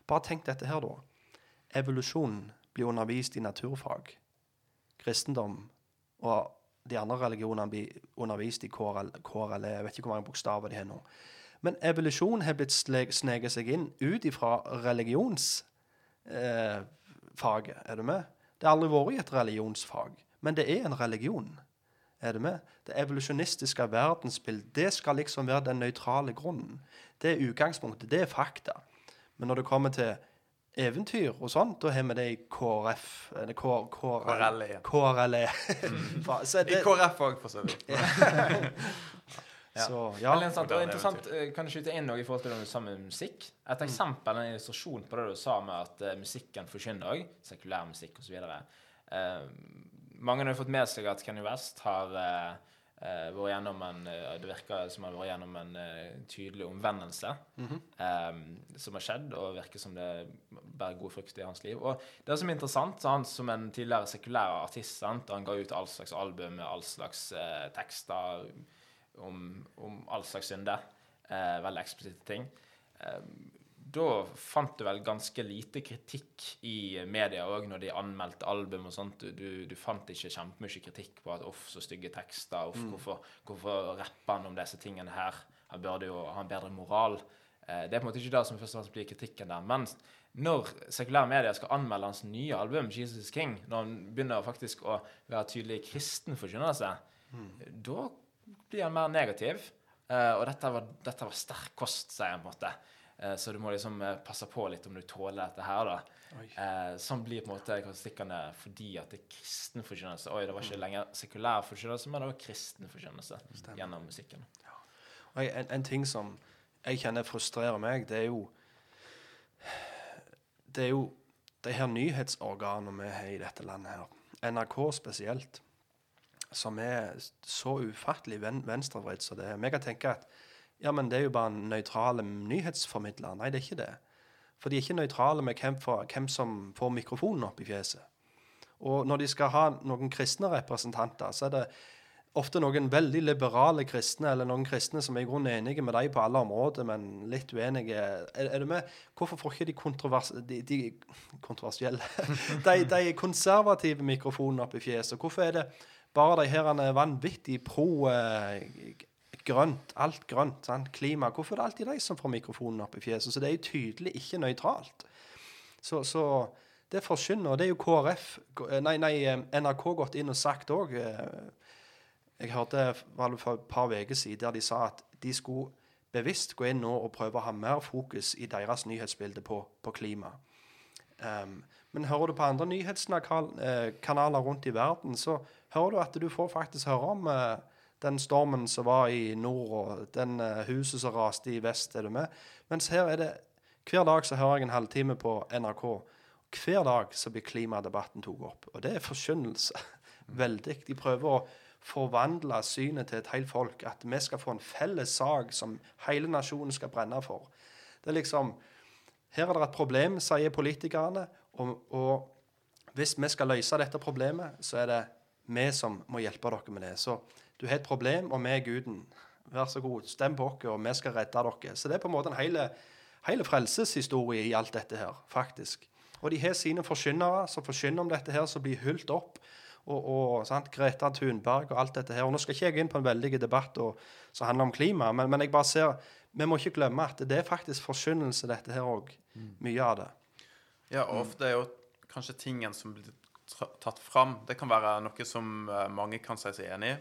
Bare tenk dette her, da. Evolusjon blir undervist i naturfag. Kristendom og de andre religionene blir undervist i KRL, KRL Jeg vet ikke hvor mange bokstaver de har nå. Men evolusjon har blitt sneket seg inn ut ifra religionsfaget. Eh, er du med? Det har aldri vært et religionsfag, men det er en religion. Er du med? Det evolusjonistiske verdensbildet det skal liksom være den nøytrale grunnen. Det er utgangspunktet. Det er fakta. Men når det kommer til eventyr og sånn, da har vi det i KrF KRLE. KRLE. Så I det, KrF òg, for så vidt. så, ja. Eller, sant, Og Moderne interessant eh, kan du skyte inn noe i forhold til det du sa med musikk. Et eksempel, en illustrasjon på det du sa med at eh, musikken forkynner òg. Sekulær musikk osv. Uh, mange har fått med seg at Kenny West har eh, eh, vært gjennom en eh, Det virker som han har vært gjennom en eh, tydelig omvendelse eh, som har skjedd, og virker som det bærer god frukt i hans liv. Og det som er interessant, så han som en tidligere sekulær artist sant? Han ga ut all slags album med all slags eh, tekster om, om all slags synder. Veldig eksplisitte ting. Da fant du vel ganske lite kritikk i media òg, når de anmeldte album og sånt. Du, du, du fant ikke kjempemye kritikk på at uff, så stygge tekster. Uff, hvorfor, hvorfor rapper han om disse tingene her? Han burde jo ha en bedre moral. Eh, det er på en måte ikke det som først og fremst blir kritikken der. Men når sekulære medier skal anmelde hans nye album, 'Jesus King', når han begynner faktisk å være tydelig kristen forkynnelse, da blir han mer negativ. Eh, og dette var, dette var sterk kost, sier han på en måte. Eh, så du må liksom eh, passe på litt om du tåler dette her, da. Eh, sånn blir på en måte karakteristikkene fordi at det er kristen forkynnelse. Oi, det var ikke lenger sekulær forkynnelse, men det var kristen forkynnelse gjennom musikken. Og jeg- en, en ting som jeg kjenner frustrerer meg, det er jo Det er jo de her nyhetsorganene vi har i dette landet her, NRK spesielt, som er så ufattelig ven, venstrevridd som det er. Vi kan tenke at ja, men det er jo bare en nøytrale nyhetsformidler. Nei, det er ikke det. For de er ikke nøytrale med hvem, for, hvem som får mikrofonen opp i fjeset. Og når de skal ha noen kristne representanter, så er det ofte noen veldig liberale kristne, eller noen kristne som er i grunnen enige med deg på alle områder, men litt uenige. Er, er du med? Hvorfor får ikke de, kontrovers de, de kontroversielle de, de konservative mikrofonene opp i fjeset? Hvorfor er det bare de her vanvittig pro eh, grønt, alt grønt, sant? klima Hvorfor er det alltid de som får mikrofonen opp i fjeset? Så det er jo tydelig ikke nøytralt. Så, så det forkynner. Det er jo KrF, nei, nei, eh, NRK gått inn og sagt òg. Jeg hørte for et par uker siden der de sa at de skulle bevisst gå inn nå og prøve å ha mer fokus i deres nyhetsbilde på, på klima. Um, men hører du på andre nyhetskanaler rundt i verden, så hører du at du får faktisk høre om uh, den stormen som var i nord, og den uh, huset som raste i vest. er du med? Mens her er det Hver dag så hører jeg en halvtime på NRK. Hver dag så blir klimadebatten tatt opp. Og det er forkynnelse. Veldig. De prøver å forvandle synet til et helt folk. At vi skal få en felles sak som hele nasjonen skal brenne for. Det er liksom Her er det et problem, sier politikerne. Og, og hvis vi skal løse dette problemet, så er det vi som må hjelpe dere med det. Så du har et problem, og vi er guden. Vær så god, stem på oss, og vi skal redde dere. Så det er på en måte en hele, hele frelseshistorie i alt dette her, faktisk. Og de har sine forkynnere som forkynner om dette her, som blir hylt opp og, og sant, Greta Thunberg og alt dette her. Og Nå skal ikke jeg inn på en veldig debatt og, som handler om klima, men, men, jeg bare ser vi må ikke glemme at det er faktisk forkynnelse, dette her òg. Mm. Mye av det. Ja, og ofte er jo kanskje tingen som blir tatt fram, det kan være noe som eh, mange kan si seg enig i.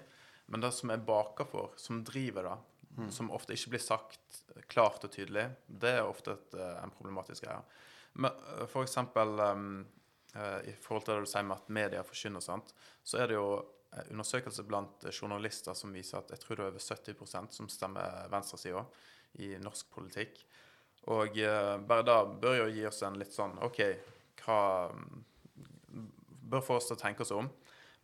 Men det som er bakenfor, som driver det, mm. som ofte ikke blir sagt klart og tydelig, det er ofte et, eh, en problematisk greie. Men eh, for eksempel um, i forhold til det du sier med at media forkynner, sant, så er det jo undersøkelser blant journalister som viser at jeg tror det er over 70% som stemmer venstresida i norsk politikk. Og bare da bør jo gi oss en litt sånn OK, hva mm, Bør få oss til å tenke oss om.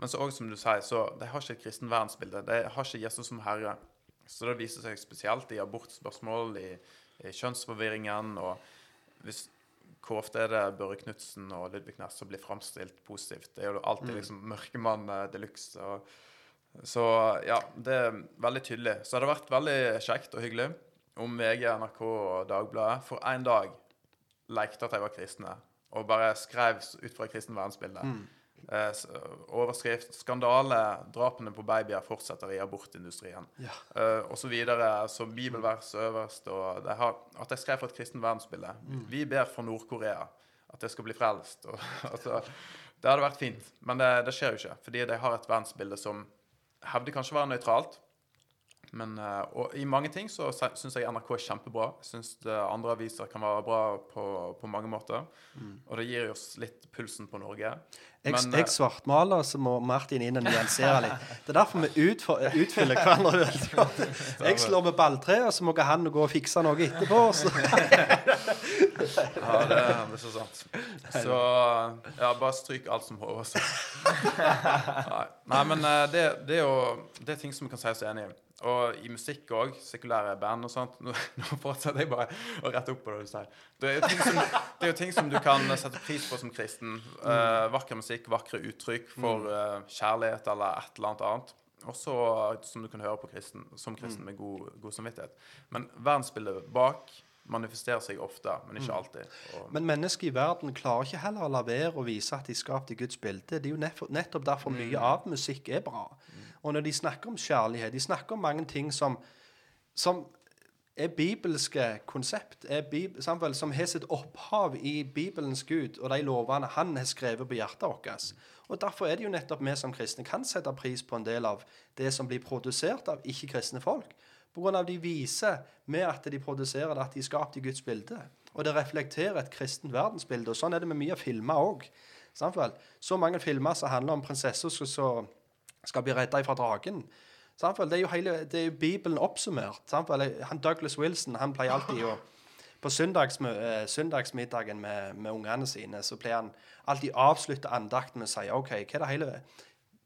Men så også, som du sier, så de har ikke et kristen verdensbilde. De har ikke Jesus som herre. Så det viser seg spesielt i abortspørsmål, i, i kjønnsforvirringen. og hvis hvor ofte er det Børre Knutsen og Ludvig Næss som blir framstilt positivt? Det er jo alltid mm. liksom mørkemann uh, de luxe. Så ja, det er veldig tydelig. Så det hadde vært veldig kjekt og hyggelig om VG, NRK og Dagbladet for én dag lekte at de var kristne, og bare skrev ut fra kristen verdensbilde. Mm. Eh, overskrift 'Skandale. Drapene på babyer fortsetter i abortindustrien'. Ja. Eh, og så videre. Så bibelvers øverst. Og det har, at jeg skrev for et kristent verdensbilde. Mm. Vi ber for Nord-Korea at det skal bli frelst. Og, altså, det hadde vært fint, men det, det, skjer jo ikke. Fordi de har et verdensbilde som hevder kanskje å være nøytralt, men, eh, og i mange ting så syns jeg NRK er kjempebra. Jeg syns andre aviser kan være bra på, på mange måter. Mm. Og det gir oss litt pulsen på Norge. Jeg, men, jeg eh, svartmaler, så må Martin inn og nyansere litt. Det er derfor vi utfor, utfyller hverandre veldig godt. Jeg slår med balltreet, og så må han gå og fikse noe etterpå. Så. ja, det, er så sant. Så ja, bare stryk alt som Håvard. Nei. Nei, men eh, det, det, er jo det er ting som vi kan si oss enig i. Og i musikk òg, sekulære band og sånt. Nå, nå fortsetter jeg bare å rette opp på det du sier. Det er, som, det er jo ting som du kan sette pris på som kristen. Uh, vakker musikk, vakre uttrykk for uh, kjærlighet eller et eller annet annet. Også som du kan høre på kristen, som kristen med god, god samvittighet. Men verdensbildet bak manifesterer seg ofte, men ikke alltid. Og men mennesker i verden klarer ikke heller å la være å vise at de er skapt i Guds bilde. Det er jo nettopp derfor mye mm. av musikk er bra. Og når de snakker om kjærlighet De snakker om mange ting som, som er bibelske konsept, er bib som har sitt opphav i Bibelens Gud og de lovene han har skrevet på hjertet vårt. Og Derfor er det jo nettopp vi som kristne kan sette pris på en del av det som blir produsert av ikke-kristne folk. Pga. de viser med at de produserer det, at de er skapt i Guds bilde. Og det reflekterer et kristent verdensbilde. Og sånn er det med mye filmer òg. Så mange filmer som handler om prinsesser som skal bli redda fra dragen. Det er, jo hele, det er jo Bibelen oppsummert. Han Douglas Wilson han pleier alltid å På søndags, uh, søndagsmiddagen med, med ungene sine så pleier han alltid avslutte andakten med å si OK, hele,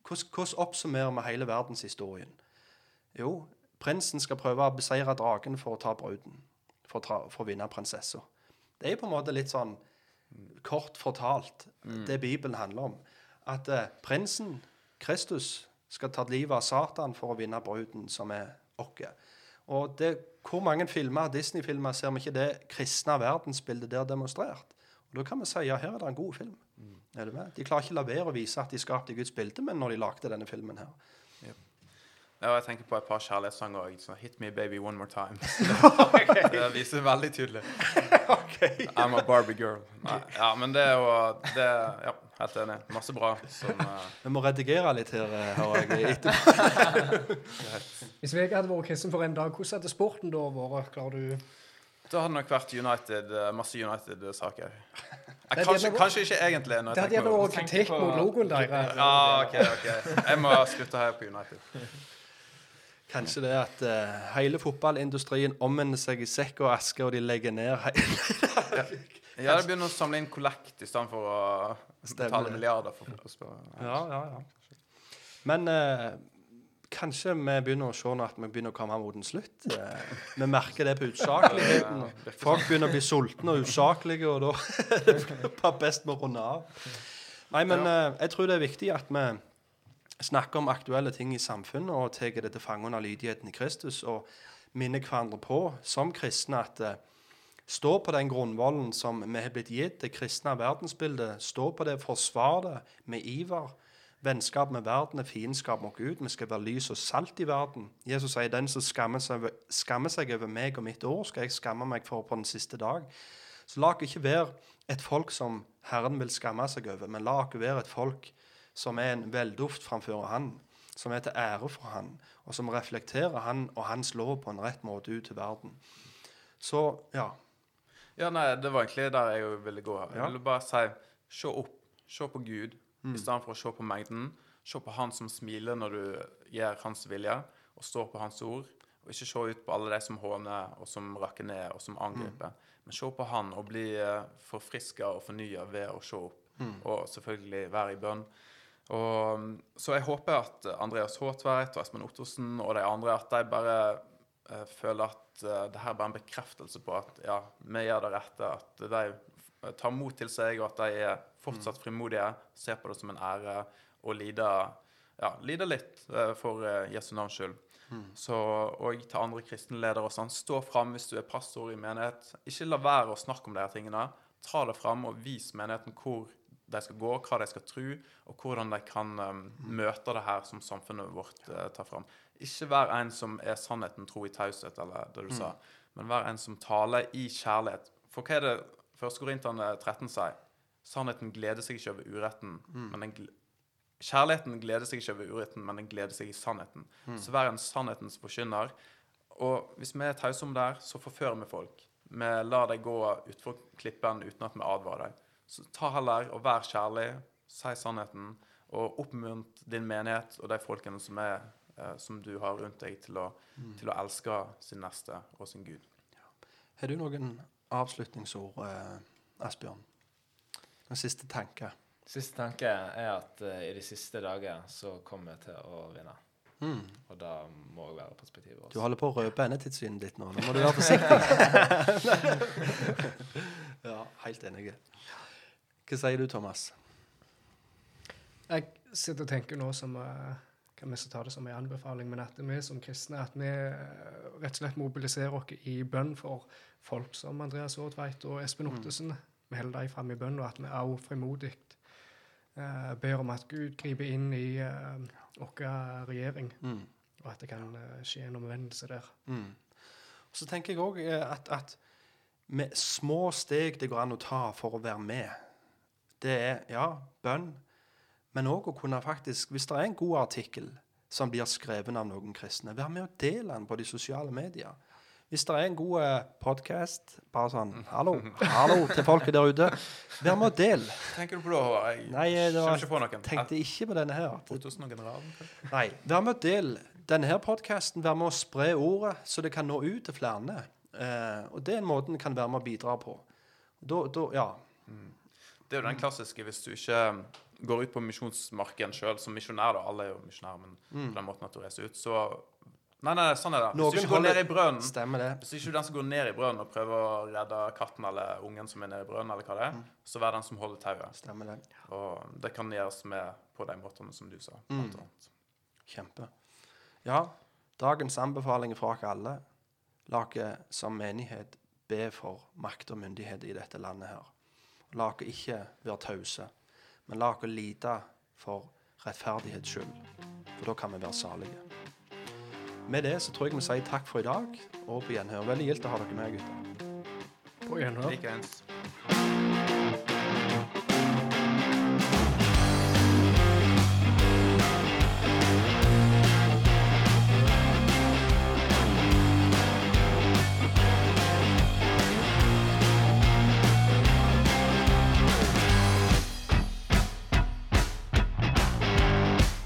hvordan, hvordan oppsummerer vi hele verdenshistorien? Jo, prinsen skal prøve å beseire dragen for å ta bruden. For å, for å vinne prinsessa. Det er på en måte litt sånn kort fortalt det Bibelen handler om. At uh, prinsen, Kristus, skal ta livet av Satan for å vinne bruden, som er oss. Og det, hvor mange filmer, Disney-filmer ser vi ikke det kristne verdensbildet der demonstrert? Og Da kan vi si ja, her er det en god film. Er du med? De klarer ikke la være å vise at de skapte Guds bilde, men når de lagde denne filmen her. Ja, jeg tenker på et par kjærlighetssanger òg. Sånn 'Hit Me Baby One More Time'. det viser veldig tydelig. I'm a Barbie girl. Nei, ja, men det er jo det, Ja, helt enig. Masse bra som uh... Vi må redigere litt her, eh, hører jeg. etterpå. Hvis VG hadde vært kristen for en dag, hvordan hadde sporten da vært? Klarer du Da hadde det nok vært United, eh, masse United-saker. Kanskje, kanskje ikke egentlig. Når Det hadde gjerne vært kritikk mot logoen deres. Ja, OK. ok. Jeg må slutte her på United. Kanskje det at uh, hele fotballindustrien omvender seg i sekk og aske, og de legger ned hele Ja, det begynner å samle inn kollekt istedenfor å Stemmer betale milliarder for fotballspillere. Ja, ja, ja. Men uh, kanskje vi begynner å se nå at vi begynner å komme mot en slutt. Uh, vi merker det på utsakeligheten. Folk begynner å bli sultne og usaklige, og da er det best med å runde av. Nei, men jeg tror det er viktig at vi snakker om aktuelle ting i samfunnet og tar det til fange under lydigheten i Kristus og minner hverandre på som kristne at uh, Stå på den grunnvollen som vi har blitt gitt, det kristne verdensbildet. Stå på det, forsvar det med iver. Vennskap med verden er fiendskap mot Gud. Vi skal være lys og salt i verden. Jesus sier den som skammer seg, over- skammer seg over meg og mitt ord, skal jeg skamme meg for på den siste dag. Så la dere ikke være et folk som Herren vil skamme seg over, men la dere være et folk som er en velduft framfor Han, som er til ære for Han, og som reflekterer Han og Hans lov på en rett måte ut til verden. Så ja. Ja, nei, det var egentlig der jeg ville gå. Jeg ville bare si se opp. Se på Gud i stedet for å se på mengden. Se på Han som smiler når du gjør Hans vilje, og står på Hans ord. Og ikke se ut på alle de som håner, og som rakker ned, og som angriper. Men se på Han og bli uh, forfriska og fornya ved å se opp. Og selvfølgelig være i bønn. Og, mm, så jeg håper at Andreas Håtveit og Espen Ottosen og de andre at de bare eh, føler at eh, det her er bare en bekreftelse på at ja, vi gjør det rette. At de tar mot til seg, og at de er fortsatt frimodige, ser på det som en ære og lider, ja, lider litt eh, for eh, Jesu navns skyld. Så, og til andre kristne ledere og sånn, stå fram hvis du er pastor i menighet. Ikke la være å snakke om de her tingene. Ta det fram og vis menigheten hvor de skal gå, hva de skal tro, og hvordan de kan um, møte det her som samfunnet vårt uh, tar fram. Ikke vær en som er sannheten tro i taushet, eller det du sa, men vær en som taler i kjærlighet. For hva er det 1. Korintene 13 sier? Sannheten gleder seg ikke over uretten, men den gl Kjærligheten gleder seg ikke over uretten, men den gleder seg i sannheten. Så vær en sannhetens forkynner. Og hvis vi er tause om det her, så forfører vi folk. Vi lar dem gå utfor klippen uten at vi advarer dem. Så ta heller og vær kjærlig, si sannheten, og oppmunt din menighet og de folkene som, er, eh, som du har rundt deg, til å, til å elske sin neste og sin Gud. Har du noen avslutningsord, eh, Asbjørn? En siste tanke? Siste tanke er at uh, i de siste dager så kommer jeg til å vinne. Og da må jeg være perspektivet også. Du holder på å røpe endetidssynet ditt nå. Nå må du være forsiktig. ja, helt enig. Hva sier du, Thomas? Jeg sitter og tenker nå som eh, kan vi skal ta det som en anbefaling, men at vi som kristne at vi eh, rett og slett mobiliserer oss i bønn for folk som Andreas Aardtveit og Espen Ottesen. Vi holder dem fram i bønn, og at vi også frimodig uh, ber om at Gud griper inn i uh, vår regjering, Mm. og at det kan uh, skje en omvendelse der. Mm. Så tenker jeg òg at, at med små steg det går an å ta for å være med, det er ja, bønn, men òg å kunne faktisk Hvis det er en god artikkel som blir skrevet av noen kristne, vær med og del den på de sosiale medier. Hvis det er en god podkast, bare sånn Hallo, hallo til folket der ute. Vær med og del. Tenker du på det, Håvard? Jeg Nei, det var, ikke på noen. tenkte ikke på denne her. Og? Nei. Vær med og del denne her podkasten. Vær med å spre ordet, så det kan nå ut til flere. Eh, og det er en måte en kan være med å bidra på. Da, da, ja. Det er jo den klassiske hvis du ikke um, går ut på misjonsmarken sjøl som misjonær, da. Alle er jo misjonærer, men på den måten at du reiser ut, så Nei, nei, sånn er det. Hvis Noen du ikke går ned i brønnen Stemmer det. Hvis ikke du er den som går ned i brønnen og prøver å redde katten eller ungen som er nede i brønnen, eller hva det er, Mm. så vær den som holder tauet. Stemmer det. Og det kan gjøres med på de måtene som du sa. Mm. Kjempe. Ja, dagens anbefaling fra oss alle. La oss som menighet be for makt og myndighet i dette landet her. La oss ikke være tause, men la oss lide for rettferdighets skyld. For da kan vi være salige. Med det så tror jeg vi sier takk for i dag, og på gjenhør. Veldig gildt å ha dere med, gutter. På gjenhør. Likeens.